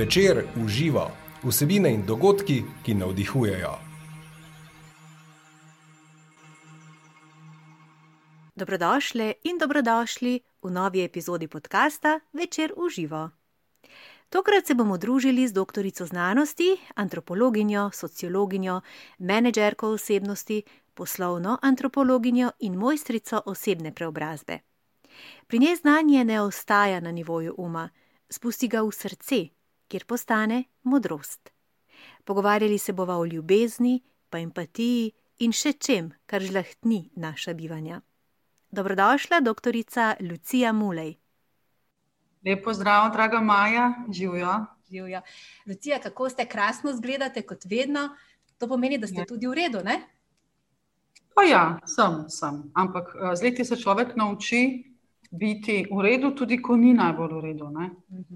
Večer uživa vsebine in dogodki, ki navdihujejo. Dobrodošli in dobrodošli v novi epizodi podcasta Večer uživa. Tokrat se bomo družili z doktorico znanosti, antropologinjo, sociologinjo, menedžerko osebnosti, poslovno antropologinjo in mojstrico osebne preobrazbe. Pri njej znanje ne ostaja na nivoju uma, spusti ga v srce, kjer postane modrost. Pogovarjali se bova o ljubezni, pa empatiji in še čem, kar žlahtni naša bivanja. Dobrodošla, doktorica Lucija Mulej. Lepo zdrav, draga Maja, živijo. Živjo. Lucija, kako ste krasno zgledate, kot vedno, to pomeni, da ste Ja. tudi v redu, ne? Pa ja, sem, sem. Ampak eh, z leti se človek nauči biti v redu, tudi ko ni najbolj v redu. Ne?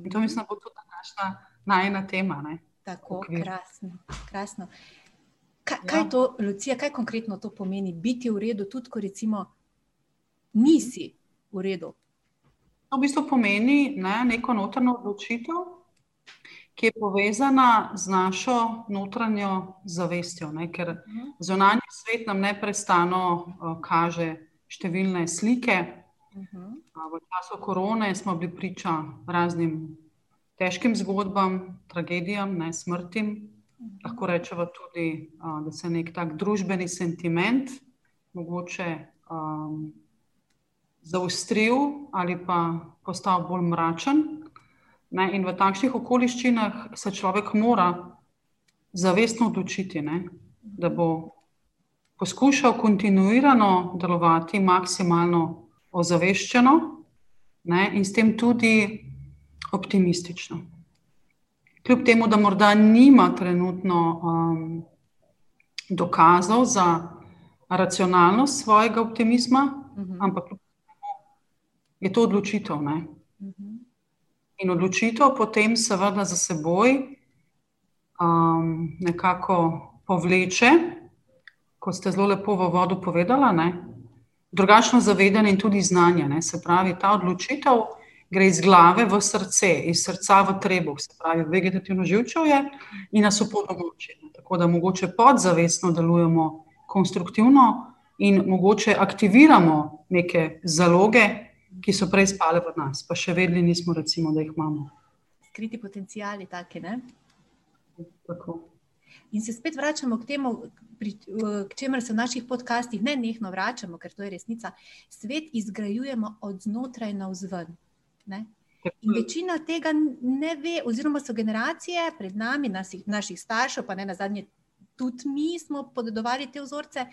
In to mislim, da bo tudi današnja najna tema. Ne? Tako okvir. krasno. krasno. Kaj, Ja. kaj to, Lucija, kaj konkretno to pomeni, biti v redu, tudi ko recimo nisi v redu? To v bistvu pomeni ne, neko notranjo odločitev, ki je povezana z našo notranjo zavestjo. Ne? Ker zunanji svet nam neprestano uh, kaže številne slike. A V času korone smo bili priča raznim težkim zgodbam, tragedijam, ne smrtim. Lahko rečemo tudi, da se nek tak družbeni sentiment mogoče um, zaustril ali pa postal bolj mračen. Ne, in v takšnih okoliščinah se človek mora zavestno odločiti, ne, da bo poskušal kontinuirano delovati maksimalno ozaveščeno ne, in s tem tudi optimistično. Kljub temu, da morda nima trenutno um, dokazov za racionalnost svojega optimizma, ampak kljub temu je to odločitev. Ne? In odločitev potem, seveda, za seboj um, nekako povleče, kot ste zelo lepo v vodu povedala, ne? drugačno zavedanje in tudi znanje. Ne? Se pravi, ta odločitev gre iz glave v srce, iz srca v trebuh, se pravi, vegetativno živčevje in nas opolnomoči. Tako da mogoče podzavestno delujemo konstruktivno in mogoče aktiviramo neke zaloge, ki so prej spale v nas, pa še vedeli nismo, recimo, da jih imamo. Skriti potencijali, take, ne? Tako. In se spet vračamo k temu, pri, k čemer se v naših podcastih ne nehno vračamo, ker to je resnica. Svet izgrajujemo od znotraj na vzven. Ne? In večina tega ne ve, oziroma so generacije pred nami, naših, naših staršev, pa ne na zadnje, tudi mi smo podedovali te vzorce,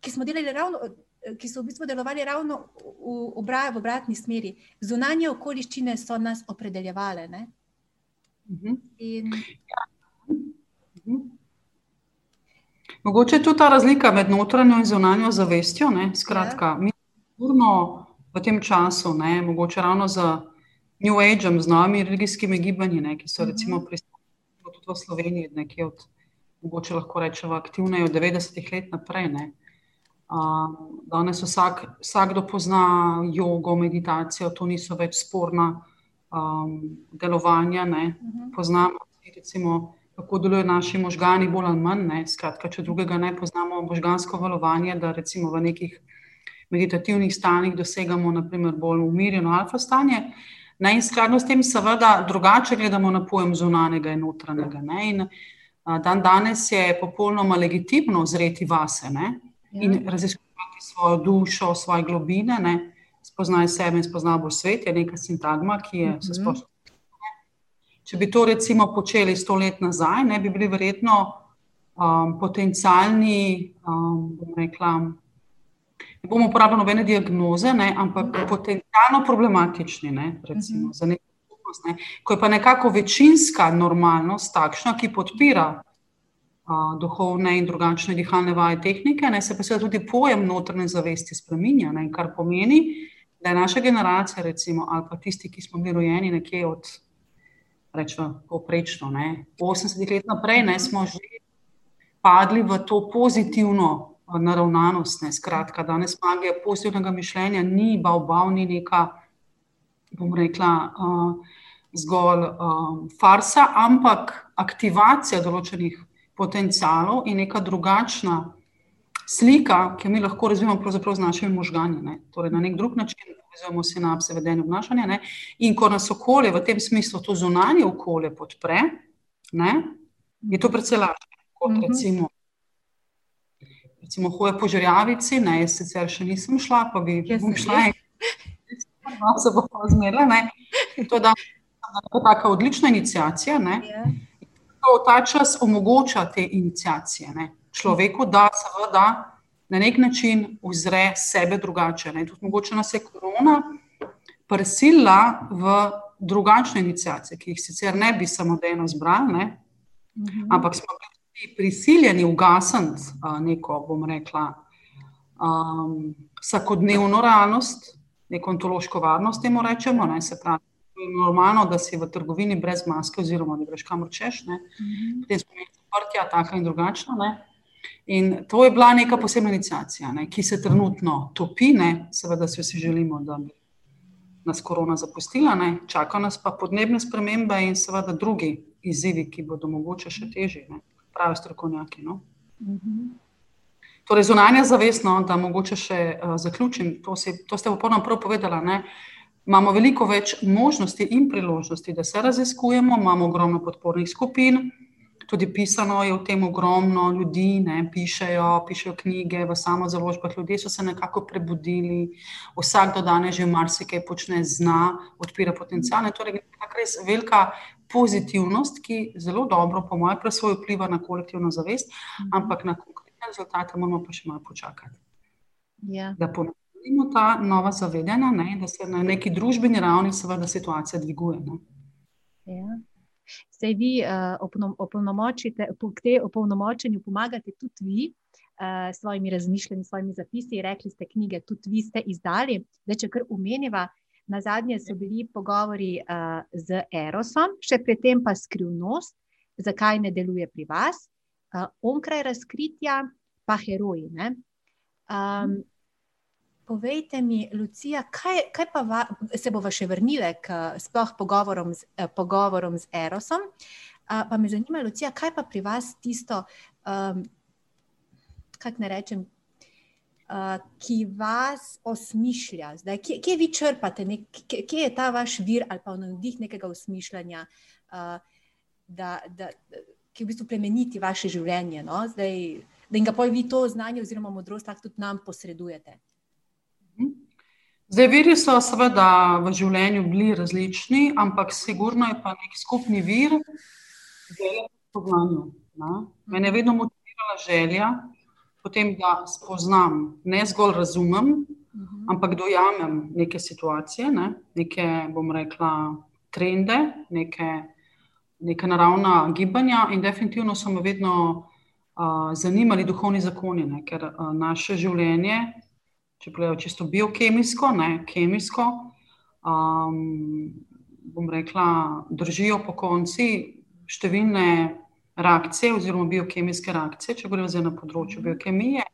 ki smo delali ravno. Ki so v bistvu delovali ravno v, obra, v obratni smeri. Zunanje okoliščine so nas opredeljevale. Ne? Mhm. In Mhm. Mogoče je tudi ta razlika med notranjo in zunanjo zavestjo. Ne? Skratka, mi sigurno v tem času, ne, mogoče ravno z New Ageom, z novimi religijskimi gibanji, ne, ki so Mhm. recimo prisotni tudi v Sloveniji, nekje od, mogoče lahko rečemo, aktivne od 90-ih let naprej. Ne. Um, danes vsak, vsakdo pozna jogo, meditacijo, to niso več sporna um, delovanja. Ne. Mhm. Poznamo, recimo, kako delujejo naši možgani, bolj ali manj. Ne. Skratka, če drugega ne poznamo, možgansko valovanje, da recimo v nekih meditativnih stanjih dosegamo naprimer, bolj umirjeno alfa stanje. Ne, in skladno s tem, seveda, drugače gledamo na pojem zunanjega in notranjega. Ne, in a, dan danes je popolnoma legitimno zreti vase ne, in Ja. raziskovati svojo dušo, svoje globine, ne, spoznaj sebe in spoznaj bolj svet, je neka sintagma, ki je vse Mhm. splošno. Če bi to recimo počeli sto let nazaj, ne bi bili verjetno um, potencialni, um, bom rekla, ne bomo uporabljali nobene diagnoze, ne, ampak potencialno problematični ne, recimo, Mhm. za neko skupnost. Ne. Ko je pa nekako večinska normalnost takšna, ki podpira a, duhovne in drugačne dihalne vaje tehnike, ne, se pa seveda tudi pojem notranje zavesti spreminja, ne, kar pomeni, da je naša generacija, recimo, ali pa tisti, ki smo bili rojeni nekje od, rečemo, povprečno, ne, 80 let naprej, ne, smo že padli v to pozitivno naravnanost. Ne, skratka, danes magija pozitivnega mišljenja ni bav, bav, ni neka, bom rekla, uh, zgolj um, farsa, ampak aktivacija določenih potencialov in neka drugačna slika, ki jo mi lahko razvijamo z našimi možgani. Ne? Torej, na nek drug način povezujemo sinapse, vedenje, obnašanje. Ne? In ko nas okolje v tem smislu, to zunanje okolje podpre, ne? je to predvsej lažje kot mhm. recimo. Recimo, hoje po žrjavici, ne, jaz sicer še nisem šla, pa bi bom šla. No, se bo zmerla. To je tako odlična inicijacija. Ja. Ta čas omogoča te inicijacije. Ne človeku, da seveda na nek način uzre sebe drugače. Ne. Tudi mogoče nas je korona prisila v drugačne inicijacije, ki jih sicer ne bi samodejno zbrali, ne, mhm. ampak smo bili prisiljeni ugasniti neko, bom rekla, um, vsakodnevno realnost, neko ontološko varnost, temu rečemo. Ne, se pravi, normalno, da si v trgovini brez maske, oziroma da greš kamor češ, ne, mhm. potem smo imeli odprtja, taka in drugačna. Ne. In to je bila neka posebna inicijacija, ne, ki se trenutno topi, ne, seveda si vsi želimo, da bi nas korona zapustila, ne, čaka nas pa podnebne spremembe in seveda drugi izzivi, ki bodo mogoče še težji, pravi strokovnjaki. No. Torej, zunanja zavestno, da mogoče še uh, zaključim, to, si, to ste popolnoma prav povedala. Ne, imamo veliko več možnosti in priložnosti, da se raziskujemo, imamo ogromno podpornih skupin tudi pisano je o tem ogromno ljudi, ne, pišejo, pišejo knjige v samo založbah. Ljudje so se nekako prebudili, vsak do danes že marsikaj počne, zna, odpira potencijale. Torej, res velika pozitivnost, ki zelo dobro, po mojem, presvoj vpliva na kolektivno zavest, ampak na konkretne rezultate moramo pa še malo počakati. Ja. Da pomenimo ta nova zavedanja, ne, da se na neki družbeni ravni seveda situacija dviguje. Ne. Ja se vi uh, opolnomočite, k tej opolnomočenju pomagate tudi vi uh, s svojimi razmišljanji, svojimi zapisi. Rekli ste, knjige tudi vi ste izdali. Da, če kar umeniva, na zadnje so bili pogovori uh, z Erosom, še predtem pa skrivnost, zakaj ne deluje pri vas, uh, onkraj razkritja, pa heroji. Um, Povejte mi, Lucija, kaj, kaj pa va, se bo še vrnile k sploh pogovorom z, eh, pogovorom z Erosom? Uh, pa me zanima, Lucija, kaj pa pri vas tisto, um, kako ne rečem, uh, ki vas osmišlja? Zdaj, kje, kje vi črpate, nek, kje, kje je ta vaš vir ali pa navdih nekega osmišljanja, uh, da, da, ki v bistvu plemeniti vaše življenje? No? Zdaj, da in ga pa vi to znanje oziroma modrost tako tudi nam posredujete. Zdaj, viri so seveda v življenju bili različni, ampak sigurno je pa nek skupni vir, da je to znanje. Mene je vedno motivirala želja, potem, da spoznam, ne zgolj razumem, mhm. ampak dojamem neke situacije, ne? neke, bom rekla, trende, neke, neke naravna gibanja. In definitivno so me vedno uh, zanimali duhovni zakoni, ne? ker uh, naše življenje če pogledamo čisto biokemijsko, ne kemijsko, um, bom rekla, držijo po konci številne reakcije, oziroma biokemijske reakcije, če govorimo zdaj na področju biokemije.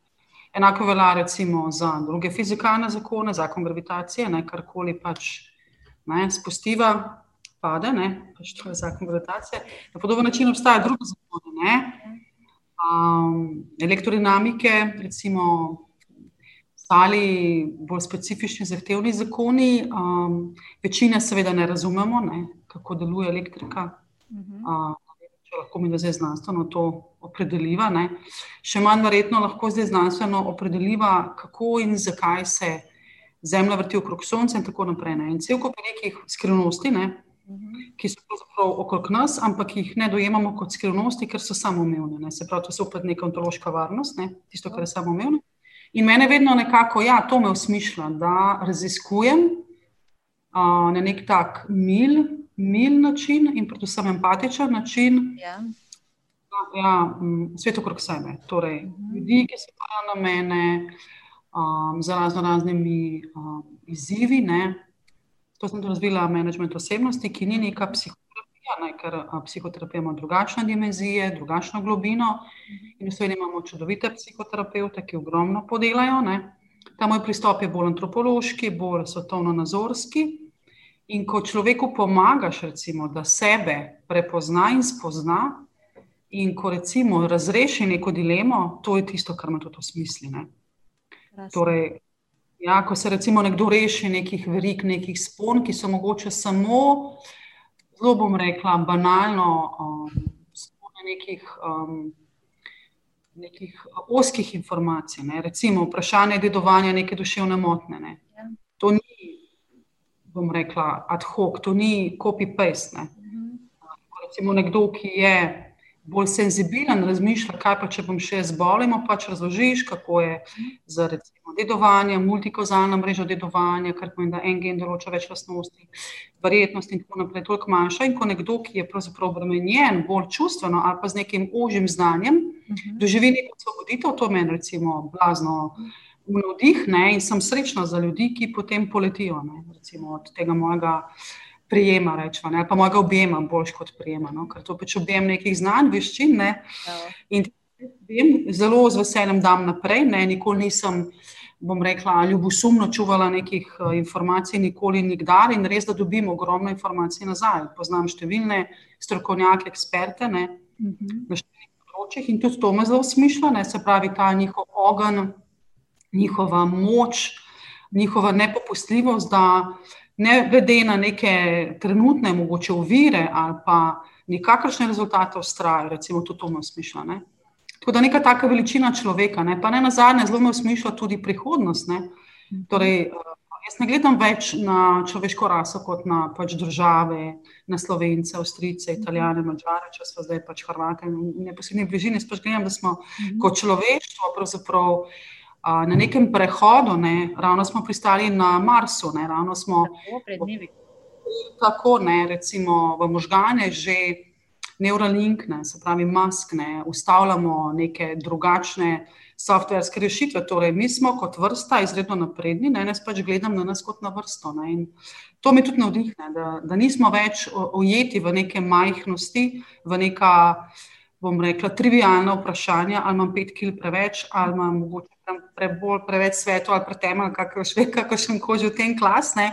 Enako velja recimo za druge fizikalne zakone, zakon gravitacije, ne karkoli pač ne, spustiva, pade, ne, pač to je zakon gravitacije. Na podoben način obstajajo druge zakone, ne, um, elektrodinamike, recimo ostali bolj specifični, zahtevni zakoni. Um, večina, seveda, ne razumemo, ne, kako deluje elektrika. Uh -huh. uh, če lahko mi zdaj znanstveno to opredeliva. Ne. Še manj verjetno lahko zdaj znanstveno opredeliva, kako in zakaj se Zemlja vrti okrog Sonca in tako naprej. Ne. In cel kup nekih skrivnosti. Ne. Ki so pravzaprav okrog nas, ampak jih ne dojemamo kot skrivnosti, ker so samoumevne. Se pravi, to je opet neka ontološka varnost, ne? tisto, kar je samoumevno. In mene vedno nekako, ja, to me usmišlja, da raziskujem uh, na nek tak mil, mil način in predvsem empatičen način. Ja. Ja, svet okrog sebe, torej mhm. ljudi, ki se pravijo na mene, um, z razno raznimi um, izzivi. Ne. To sem razvila management osebnosti, ki ni neka psihologija ne, ker psihoterapija ima drugačne dimenzije, drugačno globino. In v Sloveniji imamo čudovite psihoterapeute, ki ogromno podelajo. Ne. Ta moj pristop je bolj antropološki, bolj svetovno-nazorski. In ko človeku pomagaš, recimo, da sebe prepozna in spozna, in ko recimo razreši neko dilemo, to je tisto, kar ima tudi v smislu. Torej, ja, ko se recimo nekdo reši nekih verik, nekih spon, ki so mogoče samo, zelo bom rekla, banalno, um, spone nekih. Um, Nekih oskih informacij, ne? recimo vprašanje dedovanja neke duševne motnje. Ne? Ja. To ni bom rekla, ad hoc, to ni copy-paste. Uh -huh. Recimo nekdo, ki je bolj senzibilen, razmišlja, kaj pa če bom še zbolel, pač razložiš, kako je z recimo, dedovanjem, multikozalno mrežo dedovanja, kar pomeni, da en gen določa več lastnosti, verjetnost in tako naprej, toliko manjša. In ko nekdo, ki je pravzaprav obremenjen bolj čustveno ali pa z nekim ožjim znanjem, uh -huh. doživi neko osvoboditev, to meni recimo blazno. Uh navdih ne, in sem srečna za ljudi, ki potem poletijo ne, od tega mojega prijema, rečva, ne, pa mojega objema, boljš kot prijema, no, ker to pač objem nekih znanj, veščin. Ne, ja. in vem, zelo z veseljem dam naprej. Ne, nikoli nisem, bom rekla, ljubosumno čuvala nekih uh, informacij, nikoli nikdar in res, da dobim ogromno informacij nazaj. Poznam številne strokovnjake, eksperte ne, uh mhm. -huh. na številnih področjih in tudi to me zelo smišlja, se pravi ta njihov ogen njihova moč, njihova nepopustljivost, da ne glede na neke trenutne mogoče uvire ali pa nikakršne rezultate ustrajajo, recimo tudi to me smišlja. Ne? Tako da neka taka veličina človeka, ne? pa ne na zadnje, zelo me smišlja tudi prihodnost. Ne? Torej, eh, jaz ne gledam več na človeško raso kot na pač države, na Slovence, Avstrijce, Italijane, Mačare, če smo zdaj pač Hrvati in neposrednji bližini. Sploh gledam, da smo kot človeštvo pravzaprav na nekem prehodu, ne, ravno smo pristali na Marsu, ne, ravno smo tako, ne, recimo v možgane že Neuralink, ne, se pravi Mask, ne, ustavljamo neke drugačne softverske rešitve. Torej, mi smo kot vrsta izredno napredni, ne, jaz pač gledam na nas kot na vrsto. Ne, in to me tudi navdihne, da, da nismo več ujeti v neke majhnosti, v neka, bom rekla, trivijalna vprašanja, ali imam pet kil preveč, ali imam mogoče pre, bolj preveč svetu ali pretemelj, kako še koži v tem klasne.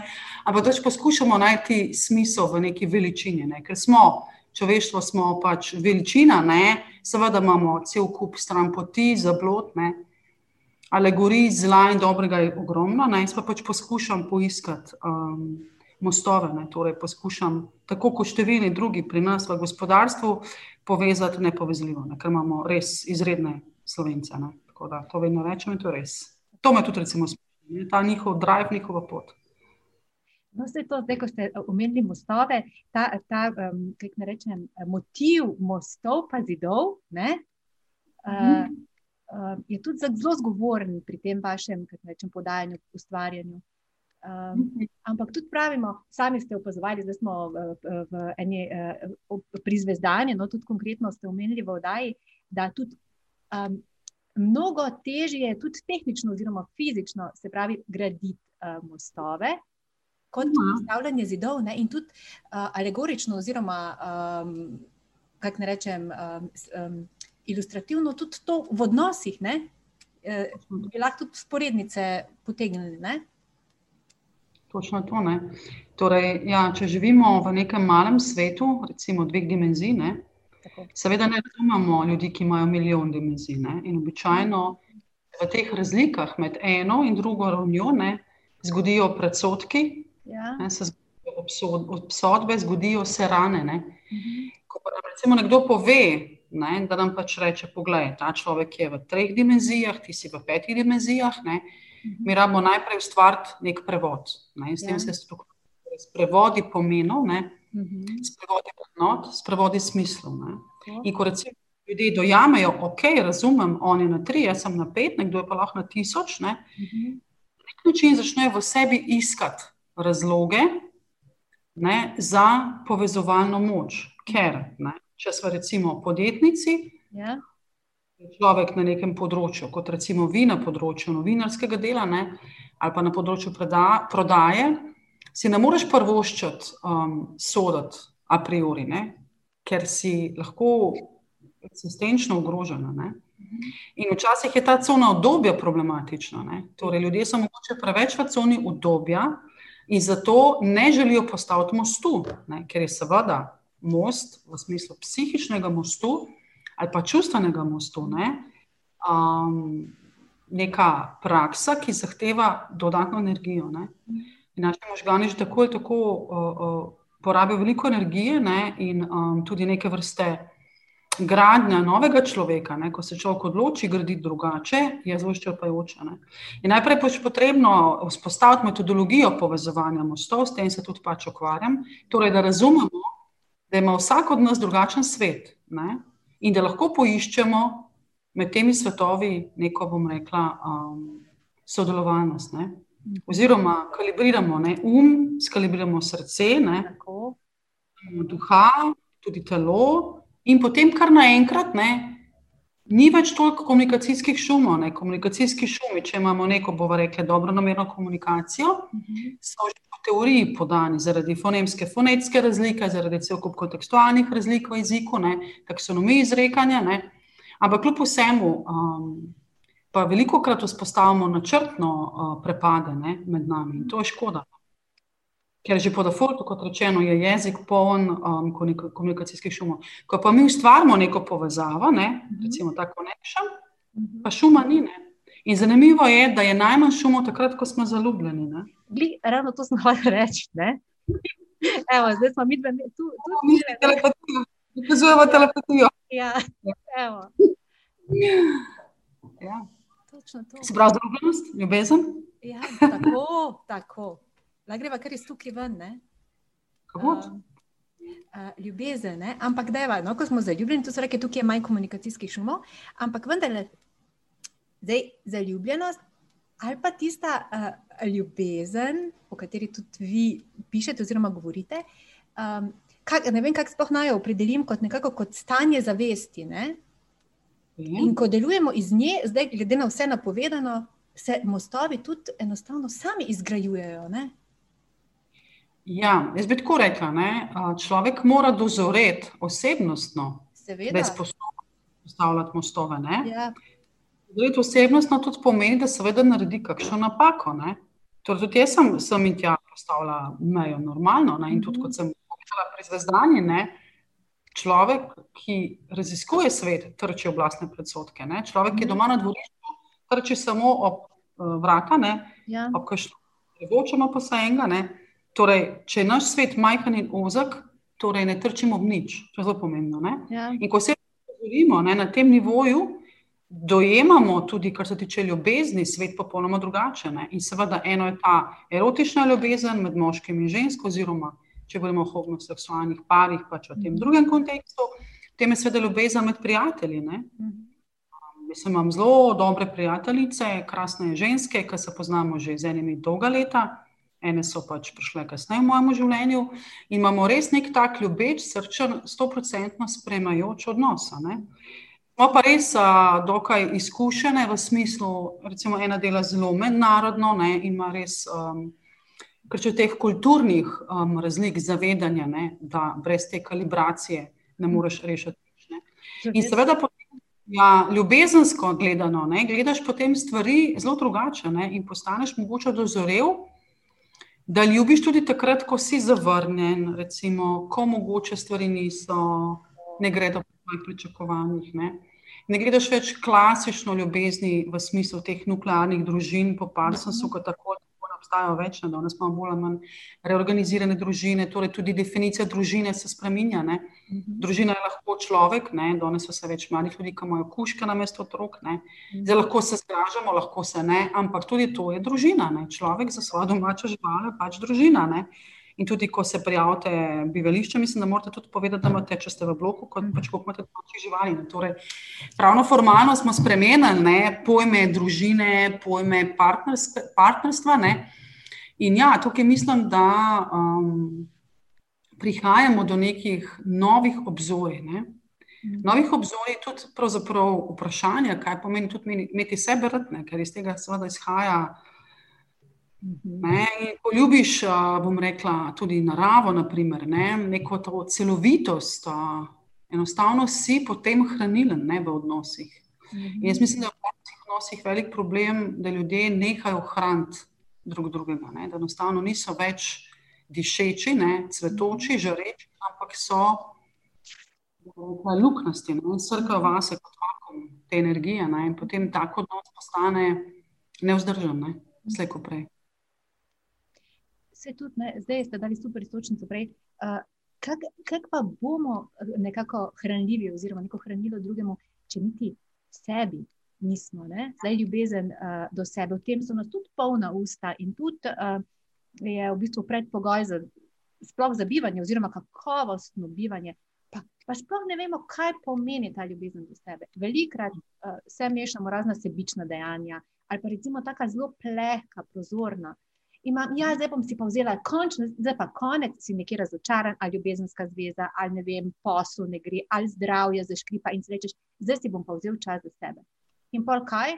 Ampak pač poskušamo najti smisel v neki veličini, ne? ker smo. Človeštvo smo pač veličina, ne? seveda imamo cel kup stran poti, zablotne, alegorij zla in dobrega je ogromno. Ne? Jaz pa pač poskušam poiskati um, mostove, torej poskušam, tako kot številni drugi pri nas v gospodarstvu, povezati nepovezljivo, ne? ker imamo res izredne slovence. Ne? Tako da to vedno rečem in to je res. To me tudi recimo spominja, ta njihov drive, njihova pot. No, vse to, zdaj, ko ste omenili mostove, ta, ta um, ne rečem, motiv mostov, pa zidov, ne, uh, uh, je tudi zelo zgovoren pri tem vašem rečem, podajanju, ustvarjanju. Um, ampak tudi pravimo, sami ste opazovali, da smo v, v, eni, uh, pri zvezdanju, no, tudi konkretno ste omenili v oddaji, da tudi um, mnogo težje je tudi tehnično, oziroma fizično, se pravi, graditi uh, mostove, kot tudi postavljanje zidov, ne? in tudi uh, alegorično, oziroma um, kako ne rečem, um, um, ilustrativno, tudi to v odnosih, ne? Uh, bi lahko tudi sporednice potegnili. Ne? Točno to. Torej, ja, če živimo v nekem malem svetu, recimo dveh dimenzij, ne, Seveda ne razumemo ljudi, ki imajo milijon dimenzij. Ne? In običajno v teh razlikah med eno in drugo ravnjo ne, zgodijo predsotki, ja. ne, se zgodijo obsodbe, zgodijo se rane. Ne? Mhm. Ko pa recimo nekdo pove, ne, da nam pač reče: Poglej, ta človek je v treh dimenzijah, ti si v petih dimenzijah. Ne? Mhm. Mi rabimo najprej ustvariti nek prevod. Ne? S tem ja. se strukturira. Prevodi pomenov, uh mhm. -huh. sprevodi vrednot, sprevodi smislu. Uh. In ko recimo ljudje dojamejo, ok, razumem, on je na tri, jaz sem na pet, nekdo je pa lahko na tisoč, ne, uh -huh. na nek način začnejo v sebi iskati razloge ne, za povezovalno moč. Ker, ne, če smo recimo podjetnici. Ja. Človek na nekem področju, kot recimo vi na področju novinarskega dela ne, ali pa na področju preda, prodaje si ne moreš prvoščiti um, soditi a priori, ne? ker si lahko eksistenčno ogrožena. Ne? In včasih je ta cona obdobja problematična. Ne? Torej, ljudje so morda preveč v coni obdobja, In zato ne želijo postaviti mostu, ne? ker je seveda most v smislu psihičnega mostu ali pa čustvenega mostu ne? um, neka praksa, ki zahteva dodatno energijo. Ne? In naši možgani že tako ali tako uh, uh, porabijo veliko energije ne? in um, tudi neke vrste gradnja novega človeka, ne, ko se človek odloči graditi drugače, je zelo izčrpajoča. Najprej pač potrebno vzpostaviti metodologijo povezovanja mostov, s tem se tudi pač ukvarjam. Torej, da razumemo, da ima vsak od nas drugačen svet ne, in da lahko poiščemo med temi svetovi neko, bom rekla, um, sodelovalnost. Ne. Oziroma, kalibriramo ne, um, skalibriramo srce, ne, duha, tudi telo, in potem kar naenkrat ne, ni več toliko komunikacijskih šumov. Ne. Komunikacijski šumi, če imamo neko, bomo rekli, dobro namerno komunikacijo, so že po teoriji podani zaradi fonemske, fonetske razlike, zaradi celkup kontekstualnih razlik v jeziku, ne, taksonomiji izrekanja. Ne. Ampak kljub vsemu. Um, Pa veliko krat vzpostavimo načrtno uh, prepade ne, med nami in to je škoda. Ker že po defaultu, kot rečeno, je jezik poln um, komunikacijskih šumov. Ko pa mi ustvarjamo neko povezavo, ne, mhm. recimo tako connection, mhm. pa šuma ni. Ne. In zanimivo je, da je najmanj šumov takrat, ko smo zaljubljeni. Gli, ravno to smo hvala reči. Evo, zdaj smo mi dve, tu, tu mi smo telepatijo. Prikazujemo telepatijo. Ja, evo. Ja. Se pravi, zaljubljenost, ljubezen? Ja, tako, tako. Lahko greva kar iz tukaj ven. Kako? Uh, uh, ljubezen, ne? ampak da je no, ko smo zaljubljeni, to so reke, tukaj je manj komunikacijskih šumov, ampak vendarle, zdaj zaljubljenost ali pa tista uh, ljubezen, o kateri tudi vi pišete oziroma govorite. Um, kak, ne vem, kako sploh naj opredelim kot nekako kot stanje zavesti. Ne? In ko delujemo iz nje, zdaj, glede na vse napovedano, se mostovi tudi enostavno sami izgrajujejo. Ne? Ja, jaz bi tako rekla, ne? človek mora dozoreti osebnostno, Seveda. da je sposoben postavljati mostove. Ja. Dozoreti osebnostno tudi pomeni, da seveda naredi kakšno napako. Torej, tudi jaz sem, sem in tja postavila mejo normalno. Ne? In tudi, kot sem povedala pri zvezdanji, človek, ki raziskuje svet, trči v vlastne predsotke. Ne? Človek, ki je doma na dvorišču, trči samo ob uh, vrata, ja. ob kakšno revočemo pa se enega. Torej, če je naš svet majhen in ozek, torej ne trčimo v nič. To je zelo pomembno. Ja. In ko se govorimo ne, na tem nivoju, dojemamo tudi, kar se tiče ljubezni, svet popolnoma drugače. Ne. In seveda, eno je ta erotična ljubezen med moškim in žensko, oziroma če govorimo o homoseksualnih parih, pač v tem mhm. drugem kontekstu, potem je seveda ljubezen med prijatelji. Ne. Mislim, imam zelo dobre prijateljice, krasne ženske, ki se poznamo že z enimi dolga leta ene so pač prišle kasneje v mojem življenju in imamo res nek tak ljubeč, srčen, stoprocentno spremajoč odnos. Smo pa res a, dokaj izkušene v smislu, recimo, ena dela zelo mednarodno ne, in ima res. Um, Ker če teh kulturnih um, razlik zavedanja, ne, da brez te kalibracije ne moreš rešiti. Ne. In seveda, potem, ja, ljubezensko gledano, ne, gledaš potem stvari zelo drugače ne, in postaneš mogoče dozorel, da ljubiš tudi takrat, ko si zavrnjen, recimo, ko mogoče stvari niso, ne gredo po tvojih pričakovanjih. Ne? ne gledaš več klasično ljubezni v smislu teh nuklearnih družin, po Parsonsu, kot tako obstajajo več, da danes imamo bolj ali manj reorganizirane družine, torej tudi definicija družine se spremenja. Ne. Mhm. Družina je lahko človek, ne. danes so se več mladih ljudi, ki imajo kuške na mesto otrok. Ne. Mhm. Zdaj lahko se zgražamo, lahko se ne, ampak tudi to je družina. Ne. Človek za svojo domačo žival je pač družina. Ne. In tudi, ko se prijavite bivališče, mislim, da morate tudi povedati, da imate, če ste v bloku, kot pač koliko imate domačih živali. Torej, pravno formalno smo spremenili ne, pojme družine, pojme partnerstva. Ne. In ja, tukaj mislim, da um, prihajamo do nekih novih obzorij. Ne. Novih obzorij, tudi vprašanja, kaj pomeni tudi imeti sebe rtne, ker iz tega seveda izhaja. Ne, ko ljubiš, bom rekla, tudi naravo, naprimer, ne, neko to celovitost, enostavno si potem hranilen ne, v odnosih. In jaz mislim, da je v odnosih velik problem, da ljudje nehajo hraniti drug drugega, ne? da enostavno niso več dišeči, ne? cvetoči, žareči, ampak so luknasti, srkajo vase kot vakum te energije ne? in potem tako odnos postane neuzdržen, ne? slejko prej. Vse tudi, ne? zdaj ste dali super istočnico prej. Uh, Kaj pa bomo nekako hranljivi, oziroma neko hranilo drugemu, če niti sebi nismo. Ne? Zdaj, ljubezen uh, do sebe, v tem so nas tudi polna usta in tudi uh, je v bistvu predpogoj za, za bivanje, oziroma kakovostno bivanje. Pa, pa sploh ne vemo, kaj pomeni ta ljubezen do sebe. Velikrat uh, se mešamo razna sebična dejanja, ali pa recimo tako zelo plehka, prozorna. Imam, ja, zdaj bom si pa vzela končno, zdaj pa konec, si nekje razočaran, ali ljubezenska zveza, ali ne vem, posel ne gre, ali zdravje zaškripa in si rečeš, zdaj si bom pa vzel čas za sebe. In pol kaj?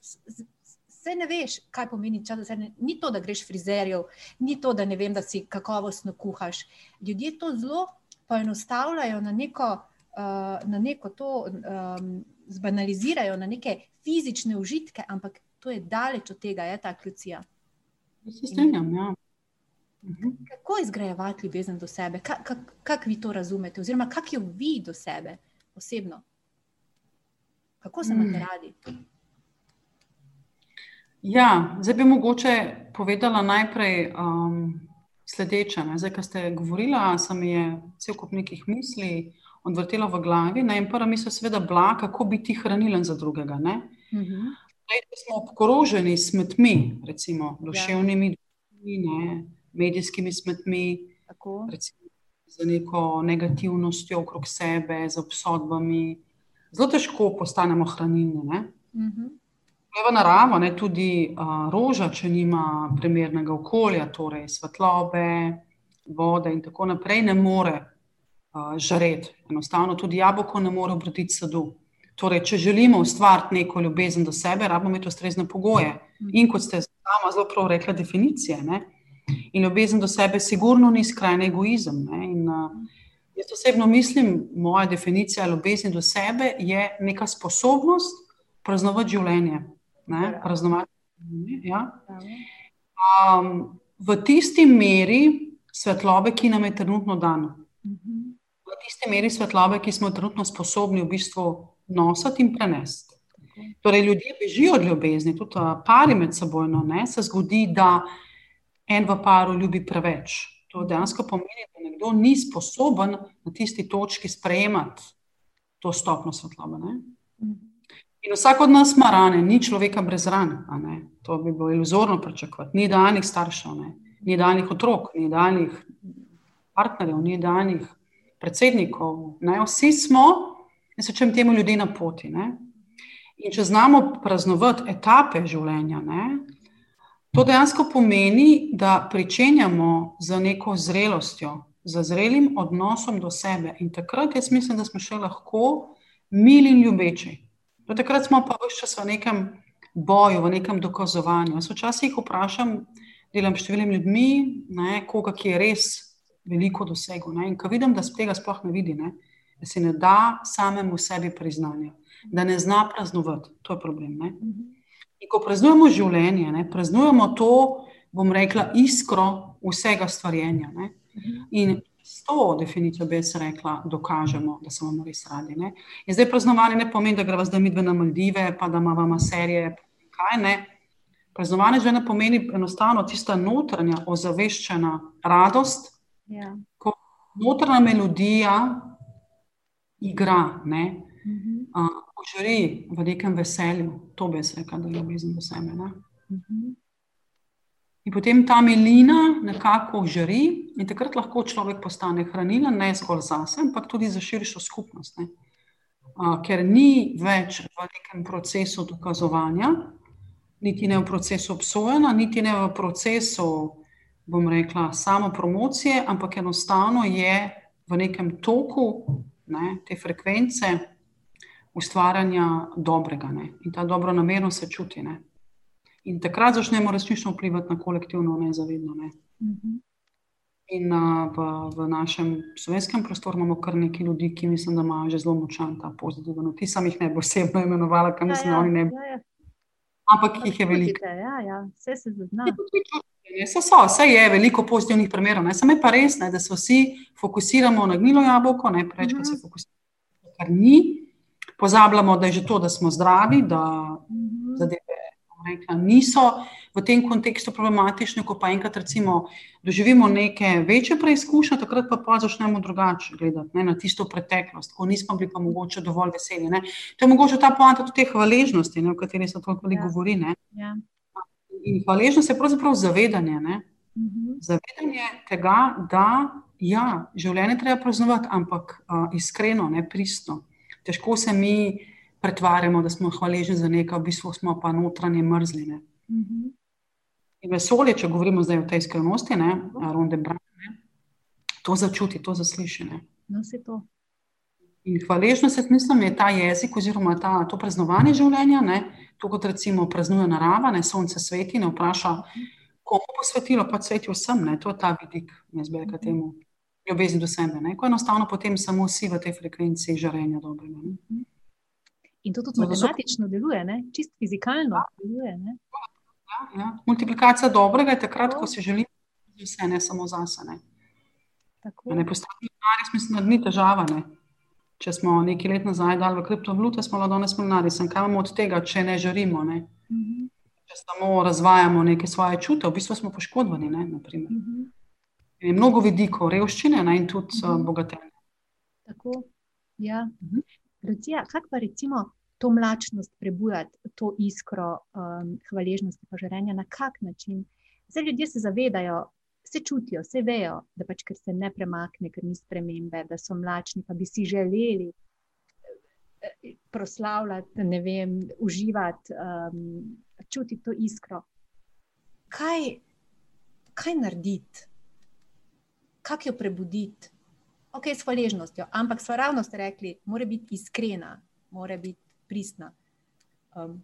Vse ne veš, kaj pomeni čas za sebe. Ni to, da greš frizerjev, ni to, da ne vem, da si kakovostno kuhaš. Ljudje to zelo poenostavljajo na neko, uh, na neko to, um, zbanalizirajo na neke fizične užitke, ampak to je daleč od tega, je ta krucija. Se strinjam, ja. Mhm. Kako izgrajevati ljubezen do sebe? Kako kak, kak vi to razumete, oziroma kako jo vi do sebe osebno? Kako se imate mm. radi? Ja, zdaj bi mogoče povedala najprej um, sledeče. Ne? Zdaj, ko ste govorili, se mi je cel kup nekih misli odvrtelo v glavi. Ne? In prva misel, seveda, bila, kako biti hranilen za drugega. Mm -hmm. Zdaj, smo obkroženi s smetmi, recimo duševnimi, ja. medijskimi smetmi, recimo, z neko negativnostjo okrog sebe, z obsodbami zelo težko postanemo hranilni. Uh -huh. V naravo, ne, tudi uh, roža, če nima primernega okolja, torej svetlobe, vode in tako naprej, ne more uh, žareti. Enostavno tudi jabolko ne more obroditi sadu. Torej, če želimo ustvariti neko ljubezen do sebe, rabimo imeti ustrezne pogoje. In kot ste sama zelo prav rekla, definicije. Ne? In ljubezen do sebe, sigurno ni skrajni egoizem. Ne? In uh, Jaz osebno mislim, moja definicija ljubezni do sebe je neka sposobnost praznovati življenje. Ne, praznovati življenje ja. um, v tisti meri svetlobe, ki nam je trenutno dana. V tisti meri svetlobe, ki smo trenutno sposobni v bistvu nositi in prenesti. Torej, ljudje bežijo od ljubezni, tudi pari med seboj. No, se zgodi, da en v paru ljubi preveč. To dejansko pomeni, da nekdo ni sposoben na tisti točki sprejemati to stopno svetlobe. Ne? In vsak od nas ima rane, ni človeka brez ran. To bi bilo iluzorno pričakovati. Ni danih staršev, ne? ni danih otrok, ni danih partnerjev, ni danih predsednikov. Ne? Vsi smo, in se čem temu ljudi na poti. Ne? In če znamo praznovati etape življenja, ne? To dejansko pomeni, da pričenjamo z neko zrelostjo, z zrelim odnosom do sebe. In takrat jaz mislim, da smo še lahko mili in ljubeči. Do takrat smo pa vse čas v nekem boju, v nekem dokazovanju. Jaz včasih vprašam, delam s številnimi ljudmi, ne, koga ki je res veliko dosegel. Ne, in ko vidim, da se tega sploh ne vidi, ne, da se ne da samemu sebi priznanja, da ne zna praznovati, to je problem. Ne. In ko praznujemo življenje, ne, praznujemo to, bom rekla, iskro vsega stvarjenja. Ne. In s to definicijo bi jaz rekla, dokažemo, da smo res radi. Ne. In zdaj praznovanje ne pomeni, da gremo zdaj mi dve na Maldive, pa da imamo serije. Kaj ne? Praznovanje že ne pomeni enostavno tista notranja, ozaveščena radost, ja. ko notranja melodija igra. Ne. Uh, žiri v nekem veselju, to bi se rekel, da je ljubezen do sebe. Uh -huh. In potem ta milina nekako žiri, in takrat lahko človek postane hranilен, ne zgolj za sebe, ampak tudi za širšo skupnost. Uh, ker ni več v nekem procesu dokazovanja, niti ne v procesu obsojanja, niti ne v procesu, bom rekla, samo promocije, ampak enostavno je v nekem toku ne, te frekvence ustvarjanja dobrega ne? in ta dobro namerno se čuti. Ne? In takrat začnemo resnično vplivati na kolektivno nezavedno. Ne? Mhm. In uh, v, v našem slovenskem prostoru imamo kar nekaj ljudi, ki mislim, da imajo že zelo močan ta pozitiven vtis. Sam jih ne bi osebno imenovala, kam mislim, da ja, ja, oni ne bi. Ja, ja. ampak jih je veliko. Čutite, Ja, ja, vse se zazna. So, so, vse je veliko pozitivnih primerov, ne. samo je pa res, ne, da se vsi fokusiramo na gnilo jabolko, ne preveč, Mhm. se fokusiramo na to, kar ni. Pozabljamo, da je že to, da smo zdravi, da Mhm. zadeve bom rekla, niso v tem kontekstu problematične. Ko pa enkrat recimo, doživimo neke večje preizkušnje, takrat pa, pa začnemo drugače gledati ne, na tisto preteklost, ko nismo bili pa mogoče dovolj veseli. Ne. To je mogoče ta poanta tudi te hvaležnosti, ne, o kateri se toliko ja. govori. Ne. Ja. In hvaležnost je pravzaprav zavedanje. Ne. Mhm. Zavedanje tega, da ja, življenje treba praznovati, ampak uh, iskreno, ne pristno. Težko se mi pretvarjamo, da smo hvaležni za nekaj, v bistvu smo pa notranje mrzline. Mhm. In vesolje, če govorimo zdaj o tej iskrenosti, ne, Ronde Brown, ne, to začuti, to zasliši. Ne. No, vse to. In hvaležnost, mislim, je ta jezik oziroma ta, to praznovanje življenja, ne, to kot recimo praznuje narava, ne sonce sveti, ne vpraša, komu posvetilo, pa sveti vsem, ne, to je ta vidik, jaz bi rekel temu, ljubezni do sebe, ne, ko enostavno potem samo vsi v tej frekvenciji žarenja dobrega. Ne. In to tudi matematično deluje, ne? čist fizikalno deluje. Ne? Ja, ja. Multiplikacija dobrega je takrat, ko se želimo za vse, ne samo zase. Ne. Da ne postavimo denarja, mislim, da ni težava. Ne. Če smo nekaj let nazaj dali v kriptovalute, smo lahko danes milijonarji. Sem kaj imamo od tega, če ne želimo, ne. Mhm. če samo razvajamo neke svoje čute, v bistvu smo poškodovani. Ne, naprimer. Mhm. In je mnogo vidikov revščine ne, in tudi uh, bogatenja. Tako. Ja. Mhm. Lucija, kako pa recimo to mlačnost prebujati, to iskro um, hvaležnosti, pa žarenja, na kak način? Zdaj ljudje se zavedajo, se čutijo, se vejo, da pač ker se ne premakne, ker ni spremembe, da so mlačni, pa bi si želeli eh, proslavljati, ne vem, uživati, um, čutiti to iskro. Kaj, kaj narediti? Kako jo prebuditi? Ok, s hvaležnostjo, ampak so ravno ste rekli, mora biti iskrena, mora biti pristna. Um,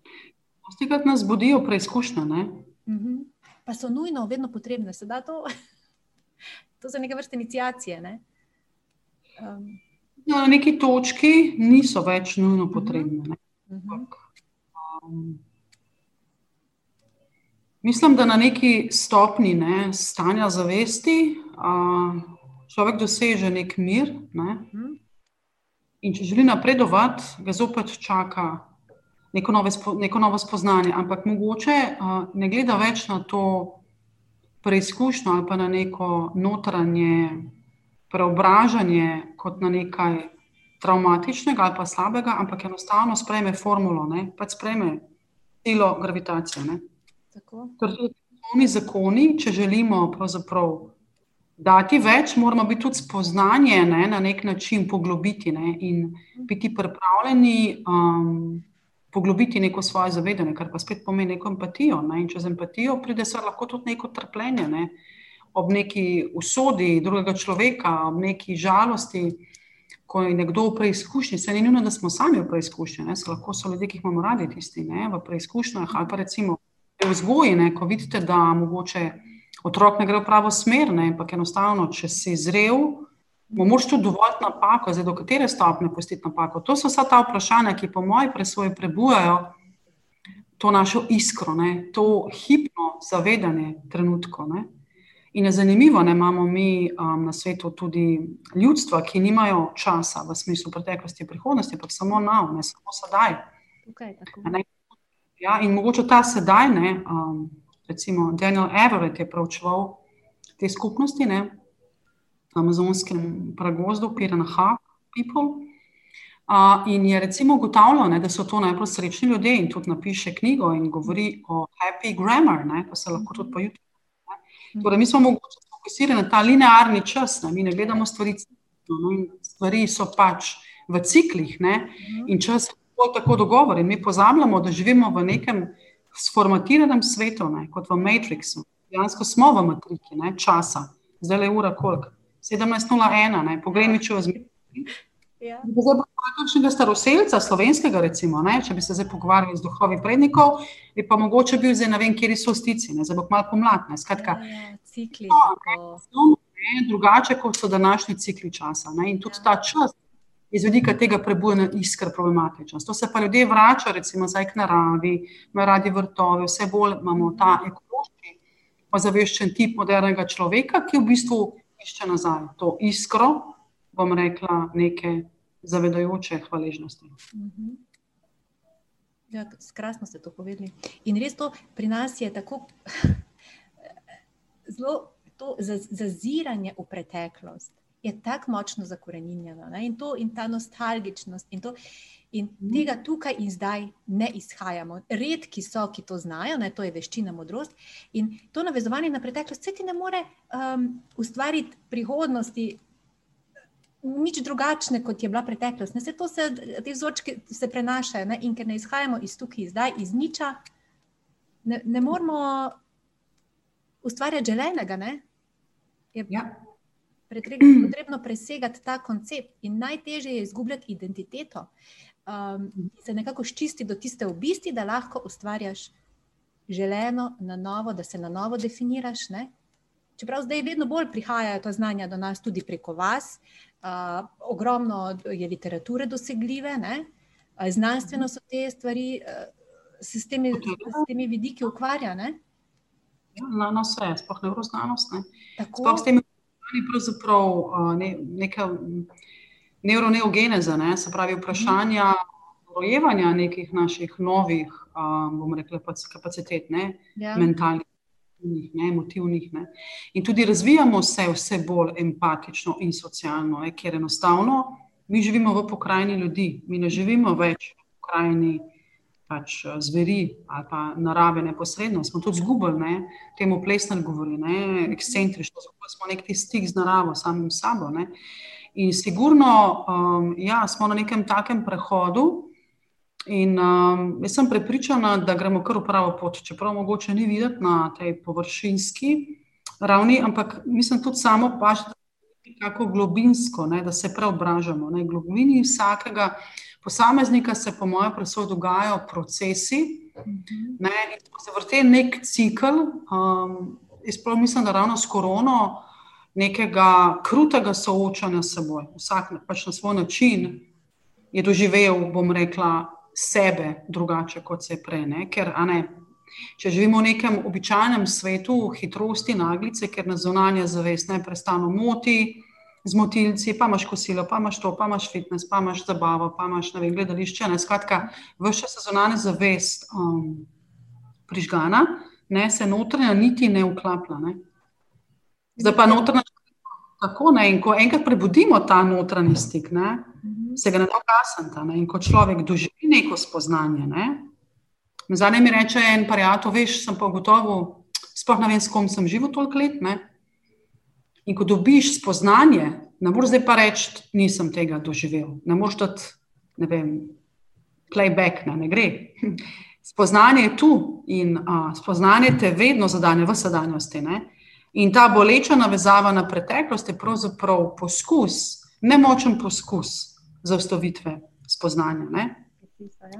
Stikrat nas budijo preizkušnja. Ne? Uh -huh. Pa so nujno, vedno potrebne. Se da to, to za neke vrste inicijacije. Ne? Um, Na neki točki niso več nujno potrebne. Ne? uh -huh. Um, mislim, da na neki stopni ne, stanja zavesti uh, človek doseže nek mir. Ne? Mhm. In če želi napredovati, ga zopet čaka neko, nove, spo- neko novo spoznanje. Ampak mogoče uh, ne gleda več na to preizkušnjo ali pa na neko notranje preobražanje kot na nekaj traumatičnega ali pa slabega, ampak enostavno sprejme formulo, ne? pač sprejme silo gravitacije. Ne? Tako. Tudi osnovni zakoni, če želimo dati več, moramo biti tudi spoznanje ne, na nek način poglobiti ne, in biti pripravljeni um, poglobiti neko svoje zavedanje, kar pa spet pomeni neko empatijo. Ne, in čez empatijo pride se lahko tudi neko trpljenje. Ne, ob neki usodi drugega človeka, ob neki žalosti, ko je nekdo v preizkušnji, se ni nujno, da smo sami v preizkušnji, ne, se lahko so ljudje, ki jih imamo radi, tisti ne, v preizkušnjah ali pa recimo v vzgoji, ne, ko vidite, da mogoče otrok ne gre v pravo smer, ne, ampak enostavno, če si zrel, moraš tudi dovoliti napako, zdaj do katere stopne pustiti napako. To so vsa ta vprašanja, ki po moji presoji prebujajo to našo iskro, ne, to hipno zavedanje trenutkov. Ne. In je zanimivo, da imamo mi um, na svetu tudi ljudstva, ki nimajo časa v smislu preteklosti in prihodnosti, ampak samo now, ne samo sedaj. A ne? Ja, in mogoče ta sedaj, ne, um, recimo Daniel Everett je pravčeval te skupnosti ne, amazonskem pragozdu, Piranaha People. Uh, in je recimo ugotavljal, ne, da so to najbolj srečni ljudje in tudi napiše knjigo in govori o happy grammar, ne, pa se lahko tudi po YouTube. Ne. Torej, mi smo mogoče fokusirani na ta linearni čas, ne, mi ne gledamo stvari ciklno, no, in stvari so pač v ciklih ne, in čas je tako, tako dogovor in mi pozabljamo, da živimo v nekem sformatiranem svetu, ne, kot v Matrixu. Dejansko smo v matriki ne, časa, zdaj je ura koliko? 17.01, ne, po Greenwichu zmeri. Ja. Zdaj bo pa kakšnega staroseljca, slovenskega, recimo, ne, če bi se zdaj pogovarjali z duhovi prednikov, bi pa mogoče bil zdaj ne vem, kje so stici, ne, zdaj bo malo pomlad. Ne, skratka, Ja, cikli. No, osnovno, ne, drugače kot so današnji cikli časa. Ne, in tudi ta čas iz vidika tega prebujanja iskr problematičnost. To se pa ljudje vrača, recimo, zdaj k naravi, imajo radi vrtove, vse bolj imamo ta ekološki, ozaveščen tip modernega človeka, ki v bistvu išče nazaj to iskro, bom rekla, neke zavedajoče hvaležnosti. Mhm. Ja, krasno ste to povedali. In res to pri nas je tako zelo to zaziranje v preteklost je tako močno zakorenjeno. In, in ta nostalgičnost, in, to, in tega tukaj in zdaj ne izhajamo. Redki so, ki to znajo, ne, to je veščina, modrost. In to navezovanje na preteklost, se ti ne more um, ustvariti prihodnosti. Nič drugačne, kot je bila preteklost. Ne, se se, te vzorčke se prenašajo ne, in ker ne izhajamo iz tukaj, zdaj, iz niča, ne, ne moramo ustvarjati želenega. Ne, je, ja potrebno presegati ta koncept in najtežje je izgubljati identiteto. Um, se nekako ščisti do tiste obisti, da lahko ustvarjaš želeno na novo, da se na novo definiraš. Ne? Čeprav zdaj vedno bolj prihajajo ta znanja do nas, tudi preko vas, uh, ogromno je literature dosegljive, ne? znanstveno so te stvari, uh, se s temi, s temi vidiki ukvarjane. Ja, na, na vse, sploh neuroznanost. Ne? Sploh s temi vprašanji pravzaprav ne, neka neuroneogeneza, ne, se pravi vprašanja rojevanja nekih naših novih, bomo rekli, kapacitet, ne, ja. mentalnih. Ne, emotivnih. Ne. In tudi razvijamo se vse bolj empatično in socialno, ne, ker enostavno mi živimo v pokrajini ljudi, mi ne živimo več v pokrajini pač eh, zveri ali pa narave neposredno, smo tudi zgubili, temu plesner govori, ne, ekscentrično, smo neki stik z naravo, samim sabo. Ne. In sigurno, um, ja, smo na nekem takem prehodu. In um, jaz sem prepričana, da gremo kar v pravo pot, čeprav mogoče ni videti na tej površinski ravni, ampak mislim tudi samo, pač, da je tako globinsko, ne, da se preobražamo. Na globini vsakega posameznika se, po mojem, presoji dogajajo procesi. Ne, se vrti nek cikl. Um, Sploh mislim, da ravno s korono nekega krutega soočanja s seboj, vsak pač na svoj način je doživel, bom rekla, sebe drugače kot se je prej. Ne? Ker, ne, če živimo v nekem običajnem svetu, hitrosti, naglice, ker nas zunanja zavest neprestano moti, z motilci, pa imaš kosilo, pa imaš to, pa imaš fitness, pa imaš zabavo, pa imaš vem, gledališče. Ne? Skratka, vse sezonalne zavest um, prižgana, ne? se notranja niti ne uklaplja. Ne? Zdaj pa notranja. Tako, ne, in ko enkrat prebudimo ta notranji stik, ne, se ga ne da ukasati. In ko človek doživi neko spoznanje, ne, zdaj mi reče en pariato, veš, sem pa ugotovil, sploh ne vem, s kom sem živel toliko let. Ne, In ko dobiš spoznanje, ne moreš zdaj pa reči, nisem tega doživel. Ne moreš dati, ne vem, playback, ne, ne gre. Spoznanje je tu in a, spoznanje te vedno zadanje v sedanjosti. In ta boleča navezava na preteklost je pravzaprav poskus, nemočen poskus za ustovitve spoznanja. Ne?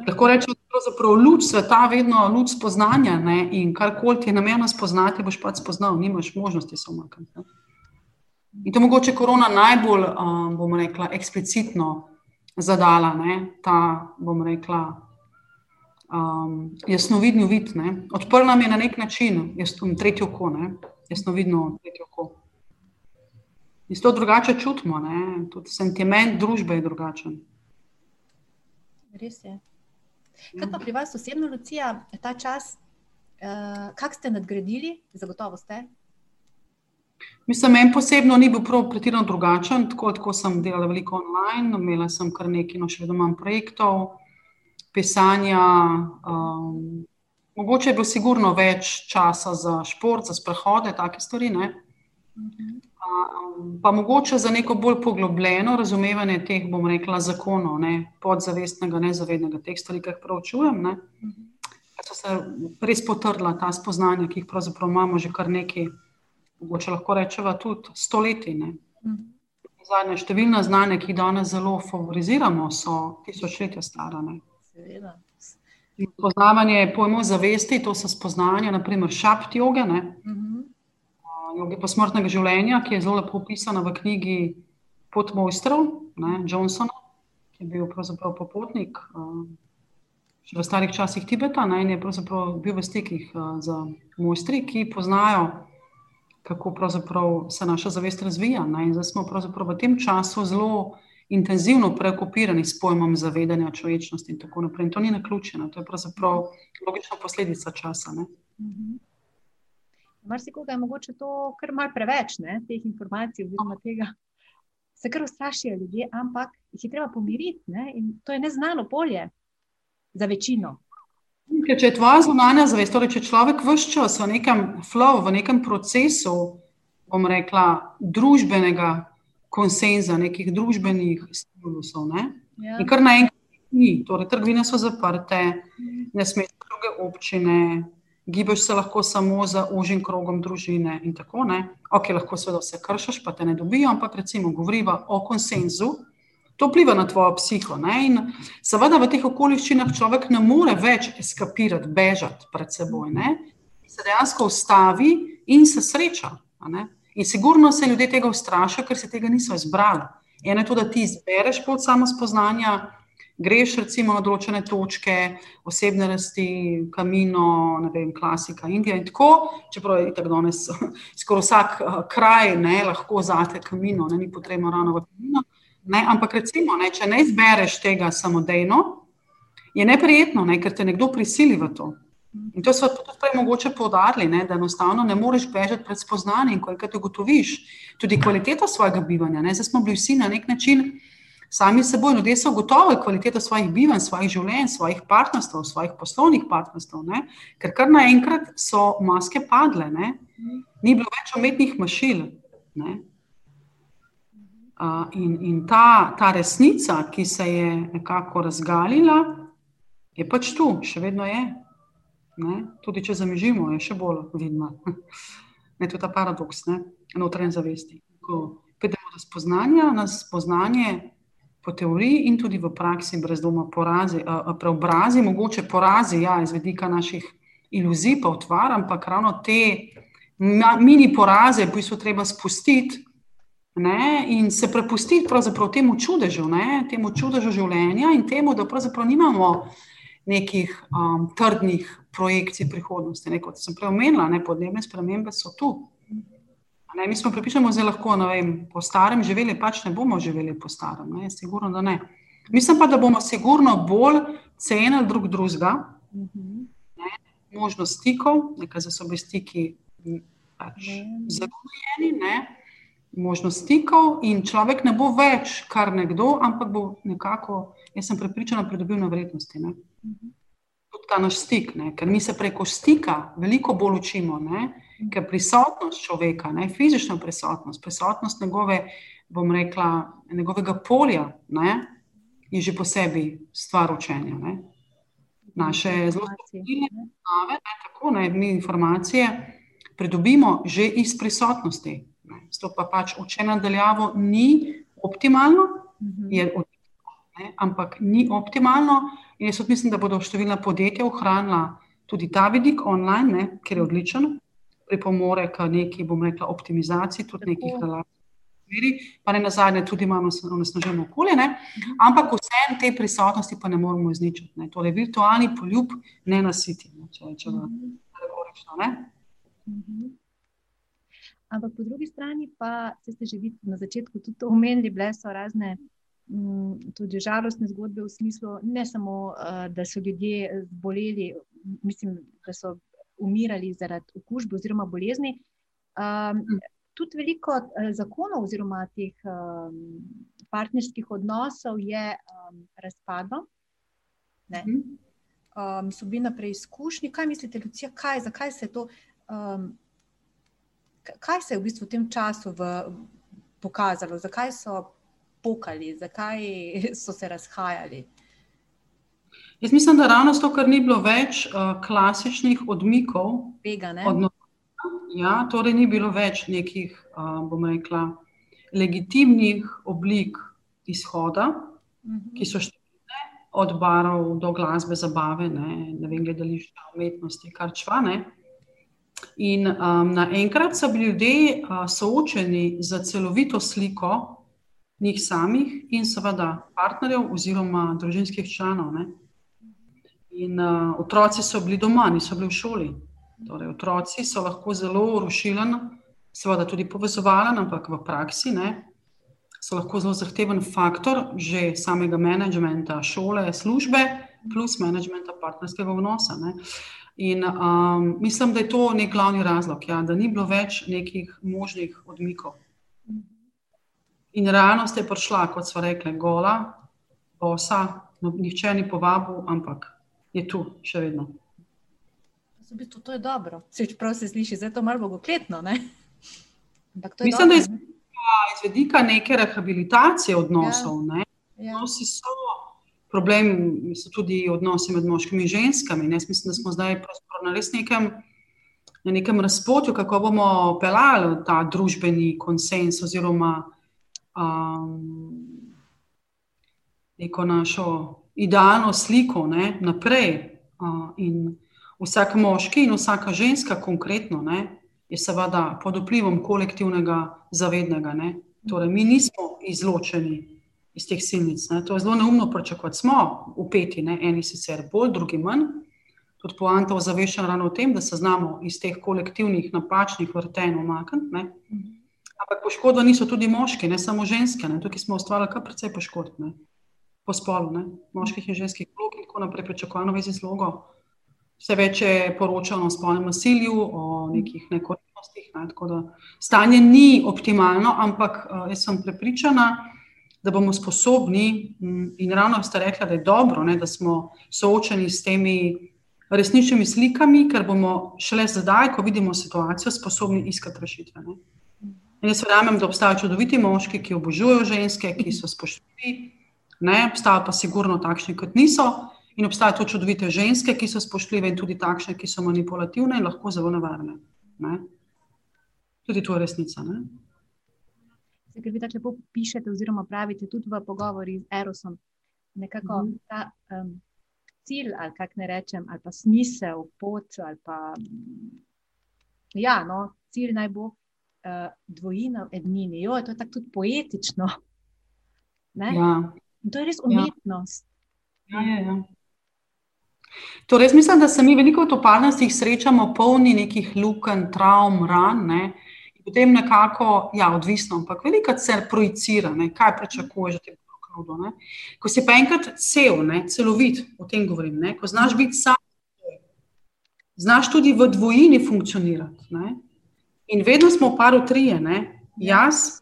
Lahko rečemo, da je luč sveta vedno luč spoznanja ne? in karkoli ti je namenjeno spoznati, boš pač spoznal, nimaš možnosti se umakniti. In to mogoče korona najbolj, um, bomo rekla, eksplicitno zadala, ne? ta, bomo rekla, um, jasnovidni vid. Odprla nam je na nek način, jaz sem tretje oko, ne? jasnovidno tretje oko. In to drugače čutimo, ne? tudi sentiment družbe je drugačen. Res je. Kaj pa pri vas osebno, Lucija, ta čas, uh, kak ste nadgradili, zagotovo ste, Mislim, meni posebno ni bil prav pretirano drugačen, tako, tako sem delala veliko online, imela sem kar nekaj, no še vedno imam projektov, pisanja. Um, mogoče je bilo sigurno več časa za šport, za sprehode, take stvari. Um, pa mogoče za neko bolj poglobljeno razumevanje teh, bom rekla, zakonov, ne, podzavestnega, nezavednega, teh stvari, ki jih preučujem. Ne. So se res potrla ta spoznanja, ki jih pravzaprav imamo že kar nekaj mogoče lahko rečemo tudi stoletji. Mhm. Zadnje številne znanja, ki jih danes zelo favoriziramo, so tisočletja stara. Poznavanje pojmov zavesti, to so spoznanja, naprimer šapt joge, uh -huh. joge posmrtnega življenja, ki je zelo lepo opisana v knjigi Pot mojstrov, Johnsona. je bil pravzaprav popotnik. Uh, Še v starih časih Tibeta ne, in je bil v stikih uh, z mojstri, ki poznajo, kako se naša zavest razvija. Ne, in zdaj smo v tem času zelo intenzivno preokupirani s pojmom zavedanja človečnosti in tako naprej. In to ni na ključeno, to je pravzaprav logična posledica časa. Mhm. Marsikoga je mogoče to kar malce preveč, ne, teh informacij, oziroma tega. Se kar ustrašijo ljudje, ampak jih je treba pomiriti. Ne, in to je neznano polje za večino. Ker če je tvoja zunanja zavest, torej če človek vse čas v nekem flow, v nekem procesu, bom rekla, družbenega konsenza, nekih družbenih stimulusov, ne? ja. in kar naenkrat ni, torej trgovine so zaprte, ne smeš druge občine, gibaš se lahko samo za užim krogom družine in tako naprej. Ok, lahko seveda vse kršiš, pa te ne dobijo, ampak recimo govoriva o konsenzu. To vpliva na tvojo psiho. Ne? In seveda v teh okoliščinah človek ne more več eskapirati, bežati pred seboj. Ne? Se dejansko ustavi in se sreča. In sigurno se ljudje tega ustrašijo, ker se tega niso izbrali. Eno je to, da ti izbereš pot samo spoznanja, greš recimo na določene točke, osebne rasti, kamino, vem, klasika, Indija in tako, čeprav je tako danes skoraj vsak uh, kraj ne, lahko zate kamino, ne, ni potrebno ravno v kamino. Ne? Ampak recimo, ne, če ne izbereš tega samodejno, je neprijetno, ne, ker te nekdo prisili v to. In to so tudi prej mogoče poudarili, da enostavno ne moreš bežati pred spoznanjem, ko enkrat ugotoviš tudi kvaliteto svojega bivanja. Ne. Zdaj smo bili vsi na nek način sami seboj, ljudje so gotovi kvaliteto svojih bivanj, svojih življenj, svojih partnerstv, svojih poslovnih partnerstv, ne. ker kar naenkrat so maske padle, ne. ni bilo več umetnih mašil. Ne. In, in ta, ta resnica, ki se je nekako razgalila, je pač tu, še vedno je. Ne? Tudi če zamižimo, je še bolj vidno. Ne, to je ta paradoks notranje zavesti. Ko pridemo do spoznanja, nas spoznanje po teoriji in tudi v praksi brez doma porazi, preobrazi, mogoče porazi, ja, iz vedika naših iluzij, pa utvar, ampak ravno te mini poraze, v bistvu treba spustiti ne, in se prepustiti temu čudežu, ne, temu čudežu življenja in temu, da pravzaprav nimamo nekih um, trdnih projekcij prihodnosti. Ne, kot sem prej omenila, ne, podnebne spremembe so tu. Ne, mi smo pripričani, da lahko vem, po starem živeli, pač ne bomo živeli po starem. Ne, sigurno, da ne. Mislim pa, da bomo sigurno bolj cenili drug drugega, ne, možnost stikov, nekaj za sobe stiki, pač zagotovljeni možnost stikov, in človek ne bo več kar nekdo, ampak bo nekako, jaz sem prepričana, pridobil na vrednosti. Ne? Tudi ta naš stik, ne? ker mi se preko stika veliko bolj učimo, ne? ker prisotnost človeka, ne? fizična prisotnost, prisotnost njegove, bom rekla, njegovega polja, ne? je že po sebi stvar učenja. Ne? Naše zelo znane, tako ne, mi informacije pridobimo že iz prisotnosti. Zato pa pač učenje nadaljavo ni optimalno, mhm. je odlično, ne, ampak ni optimalno. In jaz mislim, da bodo številna podjetja ohranila tudi ta vidik online, ne, ker je odličen, pripomore k neki, bom rekla, optimizaciji tudi nekih relacij. Pa ne na zadnje, tudi imamo nasnaženo okolje, ne? Mhm. ampak vse te prisotnosti pa ne moramo izničiti. Ne? Torej, virtualni poljub ne nasiti, ne? če rečemo, da je korečno. Ampak po drugi strani pa ste že vi na začetku tudi omenili, bile so razne mm, tudi žalostne zgodbe v smislu, ne samo, uh, da so ljudje zboleli, mislim, da so umirali zaradi okužbe oziroma bolezni. Um, tudi veliko uh, zakonov oziroma teh um, partnerskih odnosov je um, razpadlo. Um, so bili na preizkušnji. Kaj mislite, Lucija, kaj, zakaj se je to? Um, kaj se je v bistvu v tem času v, pokazalo, zakaj so pokali, zakaj so se razhajali? Jaz mislim, da ravno zato, ker ni bilo več uh, klasičnih odmikov. Tega, ja, torej, ni bilo več nekih, uh, bom rekla, legitimnih oblik izhoda, uh mhm. -huh. ki so številne, od barov do glasbe, zabave, ne, ne vem, gledališča, umetnosti, kar čvane. In um, naenkrat so bili ljudje uh, soočeni z celovito sliko njih samih in seveda partnerjev oziroma družinskih članov. Ne. In uh, otroci so bili doma, niso bili v šoli. Torej, otroci so lahko zelo rušilen, seveda tudi povezovalen, ampak v praksi ne, so lahko zelo zahteven faktor že samega menedžmenta šole, službe, plus menedžmenta partnerskega odnosa. Ne. In um, mislim, da je to nek glavni razlog, ja, da ni bilo več nekih možnih odmikov. In realnost je prišla, kot so rekli, gola, osa, no, nihče ni povabil, ampak je tu še vedno. V bistvu, to je dobro. Se čeprav se sliši, da je to malo bogokletno. Mislim, dobro, da je iz vedika neke rehabilitacije odnosov. Ja. Ne? Ja. Odnosi so problem, so tudi odnosi med moškimi in ženskami. Ne? Mislim, da smo zdaj na res nekem, na nekem razpotju, kako bomo pelali ta družbeni konsens oziroma um, neko našo idealno sliko ne, naprej. Uh, in vsak moški in vsaka ženska, konkretno, ne, je seveda pod vplivom kolektivnega zavednega. Ne. Torej, mi nismo izločeni iz teh silnic. Ne. To je zelo neumno pričakovati. Smo upeti, ne, eni sicer bolj, drugi manj. Tudi poanta ozaveščena ravno v tem, da se znamo iz teh kolektivnih napačnih vrtenj umakniti. Ampak poškodba niso tudi moški, ne samo ženske. Ne. Tukaj smo ustvarjali kar precej poškodb po spolu, ne? moških in ženskih vlog, in tako naprej, pričakovano vezi z logo. Vse več je poročano o spolnem nasilju, o nekih nekorektnostih. Ne? Tako da stanje ni optimalno, ampak jaz sem prepričana, da bomo sposobni, in ravno ste rekli, da je dobro, ne? da smo soočeni s temi resničnimi slikami, ker bomo šele zdaj, ko vidimo situacijo, sposobni iskati rešitve. Ne? In jaz verjamem, da obstajajo čudoviti moški, ki obožujejo ženske, ki so spoštljivi ne, obstajajo pa sigurno takšni, kot niso. In obstajajo tudi čudovite ženske, ki so spoštljive, in tudi takšne, ki so manipulativne in lahko zelo nevarne. Ne. Tudi to je resnica. Ne. Ker vi tako lepo pišete, oziroma pravite tudi v pogovori z Erosom, nekako mm. ta um, cilj, ali kako ne rečem, ali pa smisel, pot, ali pa ja, no, cilj naj bo uh, dvojina v ednini. Jo, to je tako tudi poetično. Ja. In to je res ja. umetnost. Ja. Ja, ja, ja. Torej, mislim, da se mi veliko v toparnostih srečamo, polni nekih lukenj, travm, ran. Ne? Potem nekako, ja, odvisno, ampak veliko se projicira, ne? kaj pričakuješ. Ko si pa enkrat cel, ne? celovit, o tem govorim, ne? ko znaš biti sam, znaš tudi v dvojini funkcionirati. Ne? In vedno smo v paru trije, ne? jaz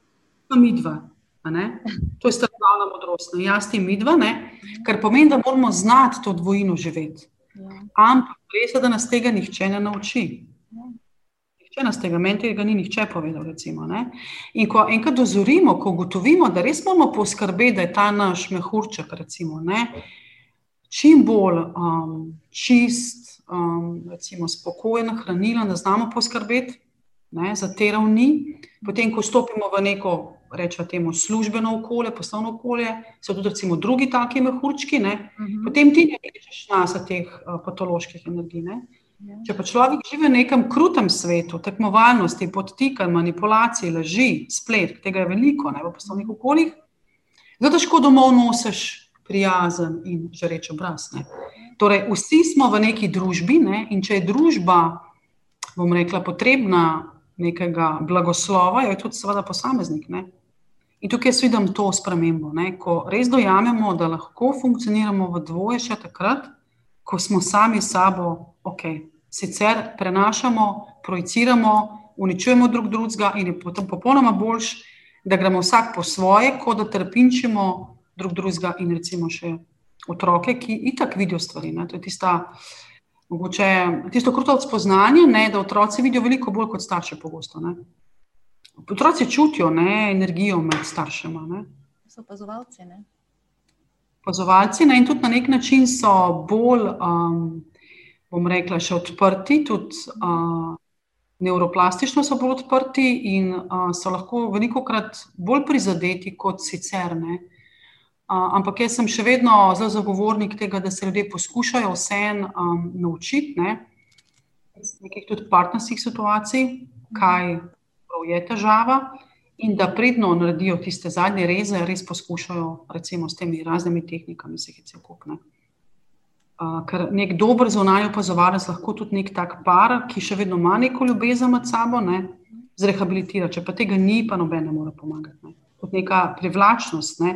pa mi dva. To je starodavna modrost, ne? jaz ti midva, ne? kar pomeni, da moramo znati to dvojino živeti. Ja. Ampak res je, da nas tega nihče ne nauči. Ja. Nihče nas tega, meni tega ni nihče povedal. Recimo, In ko enkrat dozorimo, ko ugotovimo, da res moramo poskrbeti, da je ta naš mehurček, recimo, čim bolj um, čist, um, recimo, spokojen, hranilen, da znamo poskrbeti ne, za te ravni, potem, ko stopimo v neko rečemo temu službeno okolje, poslovno okolje, so tudi recimo, drugi taki mehurčki, ne? uh mhm. -huh. potem ti ne rečeš nas teh uh, patoloških energij. Ne? Ja. Če pa človek živi v nekem krutem svetu, tekmovalnosti, podtikanj, manipulacij, laži, splet, tega je veliko ne, v poslovnih okoljih, zelo težko domov nosiš prijazen in žreč obraz. Ne. Torej, vsi smo v neki družbi ne, in če je družba, bom rekla, potrebna nekega blagoslova, je tudi, seveda, posameznik. Ne. In tukaj jaz vidim to spremembo, ne? ko res dojamemo, da lahko funkcioniramo v dvoje še takrat, ko smo sami sabo, ok, sicer prenašamo, projiciramo, uničujemo drug drugega in je potem popolnoma boljš, da gremo vsak po svoje, kot da trpinčimo drug drugega in recimo še otroke, ki itak vidijo stvari. Ne? To je tista, mogoče, tisto kruto spoznanje, ne? da otroci vidijo veliko bolj kot starše pogosto. Ne? Otroci čutijo ne, energijo med staršema. Ne. So opazovalci. Opazovalci in tudi na nek način so bolj, um, bom rekla, še odprti, tudi uh, neuroplastično so bolj odprti in uh, so lahko veliko krat bolj prizadeti kot sicer. Ne. Uh, ampak jaz sem še vedno zelo zagovornik tega, da se ljudje poskušajo vseeno um, naučiti, ne, nekih tudi partnerskih situacij, kaj je težava in da predno naredijo tiste zadnje reze, res poskušajo, recimo s temi raznimi tehnikami, se jih cel kup. Uh, ker nek dober zunanji opazovalec lahko tudi nek tak par, ki še vedno ima neko ljubezen med sabo, ne, zrehabilitira. Če pa tega ni, pa noben ne more pomagati. Ne. Kot neka privlačnost, ne,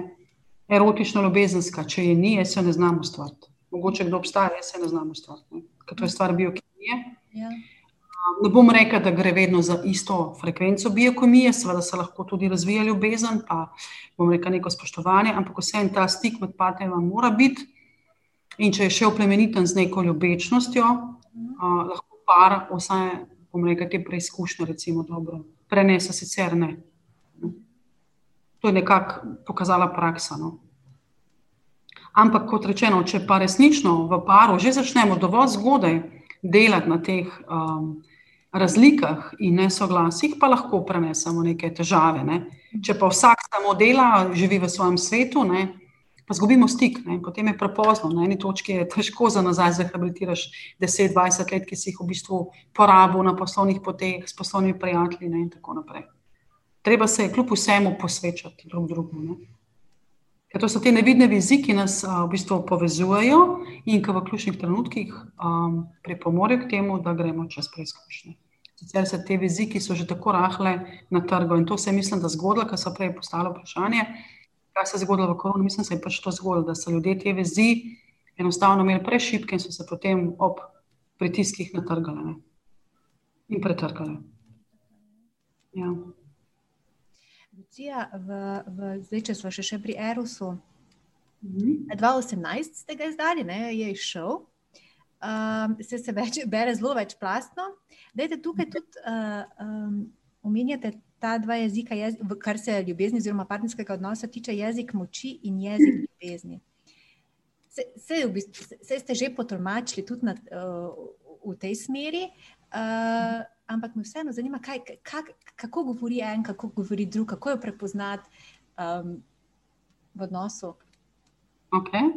erotična ljubezenska, če je ni, jaz se ne znam ustvariti. Mogoče kdo obstaja, jaz se ne znam ustvariti, ker to je stvar biokemije. Ja. Ne bom rekel, da gre vedno za isto frekvenco biokemije, seveda se lahko tudi razvija ljubezen, pa bom rekel neko spoštovanje, ampak vse en ta stik med partnerima mora biti. In če je še oplemeniten z neko ljubečnostjo, uh, lahko par vsaj, bom rekel, te preizkušnje, recimo, dobro, prenese, sicer ne. To je nekako pokazala praksa. No. Ampak, kot rečeno, če pa resnično v paru že začnemo dovolj zgodaj delati na teh um, razlikah in nesoglasjih, pa lahko prenesemo neke težave. Ne. Če pa vsak samo dela, živi v svojem svetu, ne, pa zgubimo stik, ne? potem je prepozno. Na eni točki je težko za nazaj zrehabilitiraš 10-20 let, ki si jih v bistvu porabil na poslovnih poteh s poslovnimi prijatelji ne? in tako naprej. Treba se kljub vsemu posvečati drug drugemu. Ker to so te nevidne vizi, ki nas a, v bistvu povezujejo in ki v ključnih trenutkih pripomorejo k temu, da gremo čez preizkušnje. Sicer se te vizi, ki so že tako rahle na trgu in to se je, mislim, da zgodilo, ker so prej postalo vprašanje kaj se je zgodilo v koronu, mislim, da se je pač to zgodilo, da so ljudje te vezi enostavno imeli prešipke in so se potem ob pritiskih natrgali ne? in pretrgali. Ja. Lucija, v, v, zdaj, če smo še, še pri Erusu, mm -hmm. 2018 ste ga izdali, ne, je izšel. Um, se se več, bere zelo večplastno. Dajte tukaj tudi uh, um, omenjate ta dva jezika, jez, kar se ljubezni oziroma partnerskega odnosa tiče, jezik moči in jezik ljubezni. Se, se, v bistvu, se ste že potolmačili tudi na, uh, v tej smeri, uh, ampak me vseeno zanima, kaj, kak, kako govori en, kako govori drug, kako jo prepoznati um, v odnosu. Okay.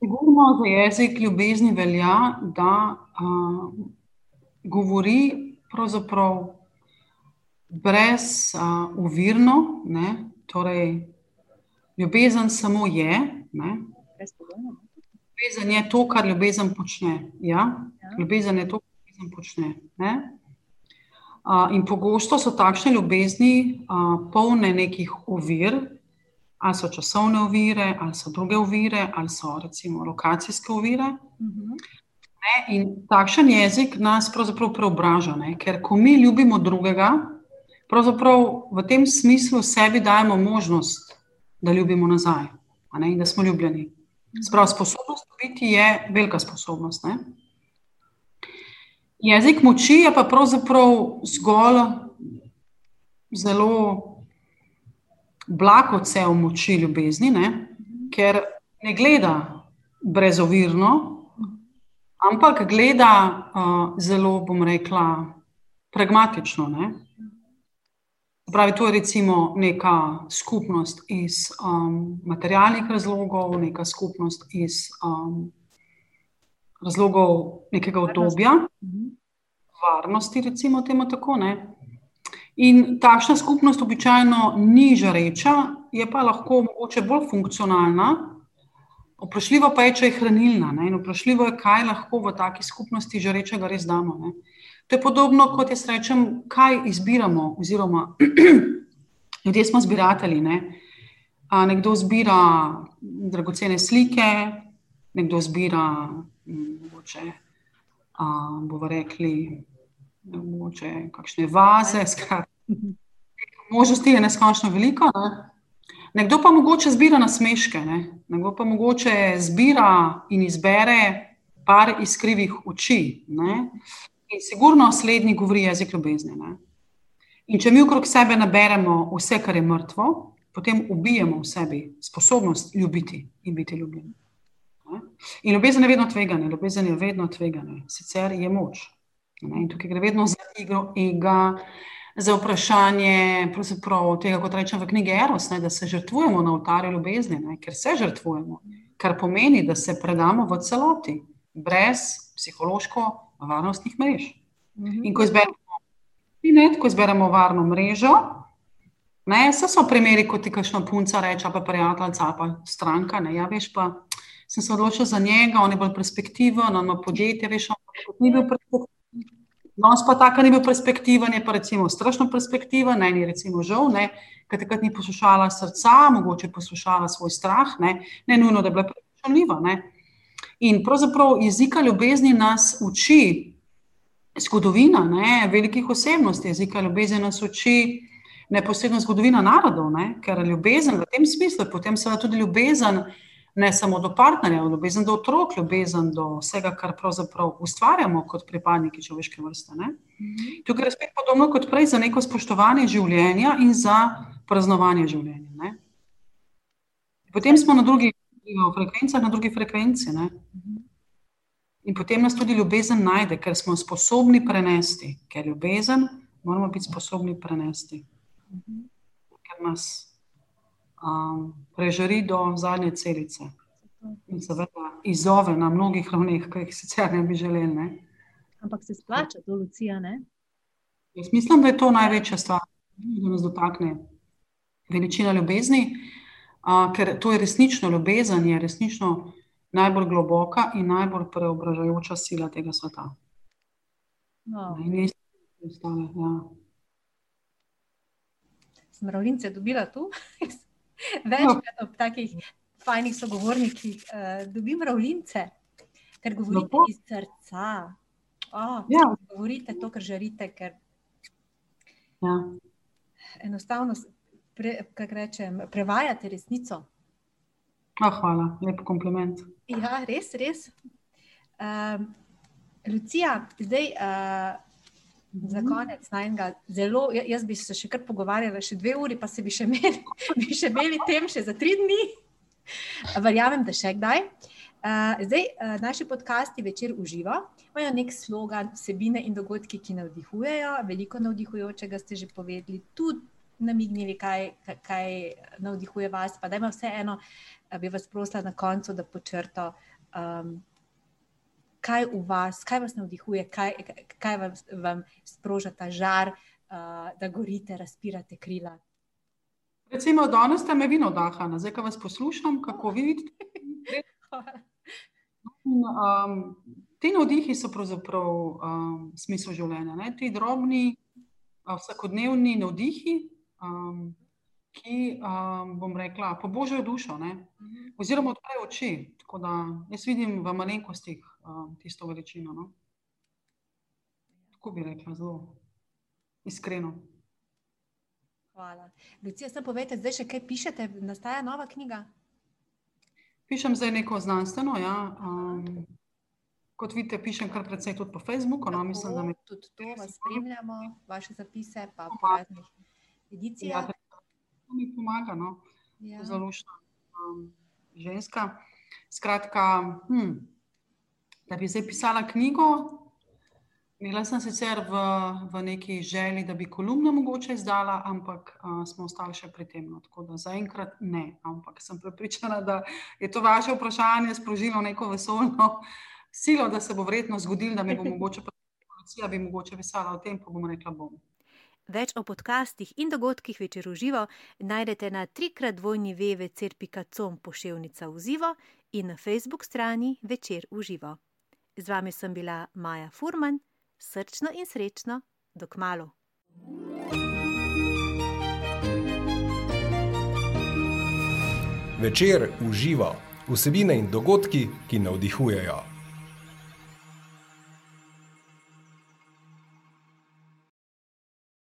Sigurno za jezik ljubezni velja, da uh, govori pravzaprav brez uh, uvirno, ne? torej ljubezen samo je. Ne? Ljubezen je to, kar ljubezen počne. Ja? Ja. Ljubezen je to, kar ljubezen počne. Uh, in pogosto so takšne ljubezni uh, polne nekih ovir, ali so časovne ovire, ali so druge ovire, ali so recimo lokacijske ovire. Uh mhm. -huh. ne, in takšen jezik nas pravzaprav preobraža, ne? ker ko mi ljubimo drugega, pravzaprav v tem smislu sebi dajemo možnost, da ljubimo nazaj in da smo ljubljeni. Sprav, sposobnost biti je velika sposobnost. Ne. Jezik moči je pa pravzaprav zgolj zelo blag odsev moči ljubezni, ne, ker ne gleda brezovirno, ampak gleda uh, zelo, bom rekla, pragmatično. Ne. Pravi, to je recimo neka skupnost iz um, materialnih razlogov, neka skupnost iz um, razlogov nekega obdobja, mhm. varnosti, recimo temu tako. Ne? In takšna skupnost običajno ni žareča, je pa lahko mogoče bolj funkcionalna. Vprašljivo pa je, če je hranilna. Ne? In vprašljivo je, kaj lahko v taki skupnosti žarečega res damo. Ne? To je podobno, kot jaz rečem, kaj izbiramo. Oziroma, ljudje smo zbiratelji. Ne? Nekdo zbira dragocene slike, nekdo zbira, mogoče, bomo rekli, mogoče, kakšne vaze. Možnosti je neskončno veliko. Ne? Nekdo pa mogoče zbira nasmeške, ne? nekdo pa mogoče zbira in izbere par iskrivih oči. Ne? In sigurno slednji govori jezik ljubezni. Ne? In če mi okrog sebe naberemo vse, kar je mrtvo, potem ubijemo v sebi sposobnost ljubiti in biti ljubljeni. Ne? In ljubezen je vedno tveganje, ljubezen je vedno tveganje, sicer je moč. Ne? In tukaj gre vedno za igro ega, za vprašanje tega, kot rečem v knjigi Eros, ne? da se žrtvujemo na oltarju ljubezni, ne? ker se žrtvujemo, kar pomeni, da se predamo v celoti, brez psihološko varnostnih mrež. Mhm. In ko izberemo, net, ko izberemo varno mrežo, Ne, vse so primeri, ko ti kakšna punca reče, pa prijateljica, pa stranka. Ne, ja, veš pa, sem se odločil za njega, on je bolj perspektiven, on ima podjetje, veš, on ni bil perspektiven. Danes pa tako ni bil perspektiven, je pa recimo strašno perspektiven, ne, ni recimo žal, ne, ker takrat ni poslušala srca, mogoče poslušala svoj strah, ne, ne nujno, da je bila prečunljiva. In pravzaprav jezika ljubezni nas uči zgodovina ne, velikih osebnosti, jezika ljubezni nas uči neposredno zgodovina narodov, ne, ker ljubezen v tem smislu potem seveda tudi ljubezen ne samo do partnerja, ljubezen do otrok, ljubezen do vsega, kar pravzaprav ustvarjamo kot pripadniki človeške vrste. Ne. Tukaj je spet podobno kot prej za neko spoštovanje življenja in za praznovanje življenja. Ne. Potem smo na drugih frekvencah, na drugi frekvenci. Ne. In potem nas tudi ljubezen najde, ker smo sposobni prenesti, ker ljubezen moramo biti sposobni prenesti. Ker nas um, prežari do zadnje celice. In seveda izzove na mnogih ravneh, ki jih sicer ne bi želeli. Ne? Ampak se splača to, Lucija? Ne? Jaz mislim, da je to največja stvar, da nas dotakne veličina ljubezni, uh, ker to je resnično ljubezen, je resnično najbolj globoka in najbolj preobražajoča sila tega sveta. No. In je ostale, ja. Smravljince dobila tu. Večkrat ob takih fajnih sogovornikih uh, dobim mravljince, ker govorite Lepo. iz srca. Oh, Ja. Govorite to, kar želite, ker Ja. enostavno pre, kako rečem, prevajate resnico. Ah, hvala, lep kompliment. Ja, res, res. Um, Lucija, zdaj uh, za konec najnega zelo, ja- jaz bi se še kar pogovarjala, še dve uri, pa se bi še imeli, bi še imeli tem še za tri dni. Verjamem, da še kdaj. Uh, zdaj, uh, naši podcasti večer uživa, imajo nek slogan, vsebine in dogodki, ki navdihujejo. Veliko navdihujočega ste že povedali, tudi namignili, kaj, kaj- navdihuje vas. Pa da ima vseeno, eh, bi vas prosila na koncu, da počrto, um, kaj v vas, kaj vas navdihuje, kaj, kaj vam, vam sproža ta žar, uh, da gorite, razpirate krila. Recimo, danes ste me vi navdahali, zdaj, ko vas poslušam, kako vi vidite. In, Um, ti navdihi so pravzaprav um, smisel življenja. Ne? Ti drobni, uh, vsakodnevni navdihi, um, ki, um, bom rekla, pobožajo dušo, ne? oziroma odprejo oči. Tako da jaz vidim v malenkostih um, tisto veličino. No? Tako bi rekla, zelo iskreno. Hvala. Lucija, sem povedati, zdaj še kaj pišete, nastaja nova knjiga. Pišem zdaj neko znanstveno. Ja, um, kot vidite, pišem kar precej tudi po Facebooku. No, mislim, da mi tudi to vas spremljamo, vaše zapise, pa po raznih ja, edicijah. To mi pomaga. No. Ja. Zelo lušna um, ženska. Skratka, hm, da bi zdaj pisala knjigo. Imela sem sicer v, v neki želji, da bi kolumno mogoče izdala, ampak uh, smo ostali še pri tem. No, tako da zaenkrat ne. Ampak sem prepričana, da je to vaše vprašanje sprožilo neko vesolno silo, da se bo verjetno zgodilo, da mi bo mogoče policija bi mogoče pisala o tem, pa bom rekla bom. Več o podcastih in dogodkih večer v živo najdete na trikrat dvojni www.com pošiljka v živo in na Facebook strani Večer v živo. Z vami sem bila Maja Furman, srčno in srečno, dok malo. Večer uživa vsebine in dogodki, ki navdihujejo.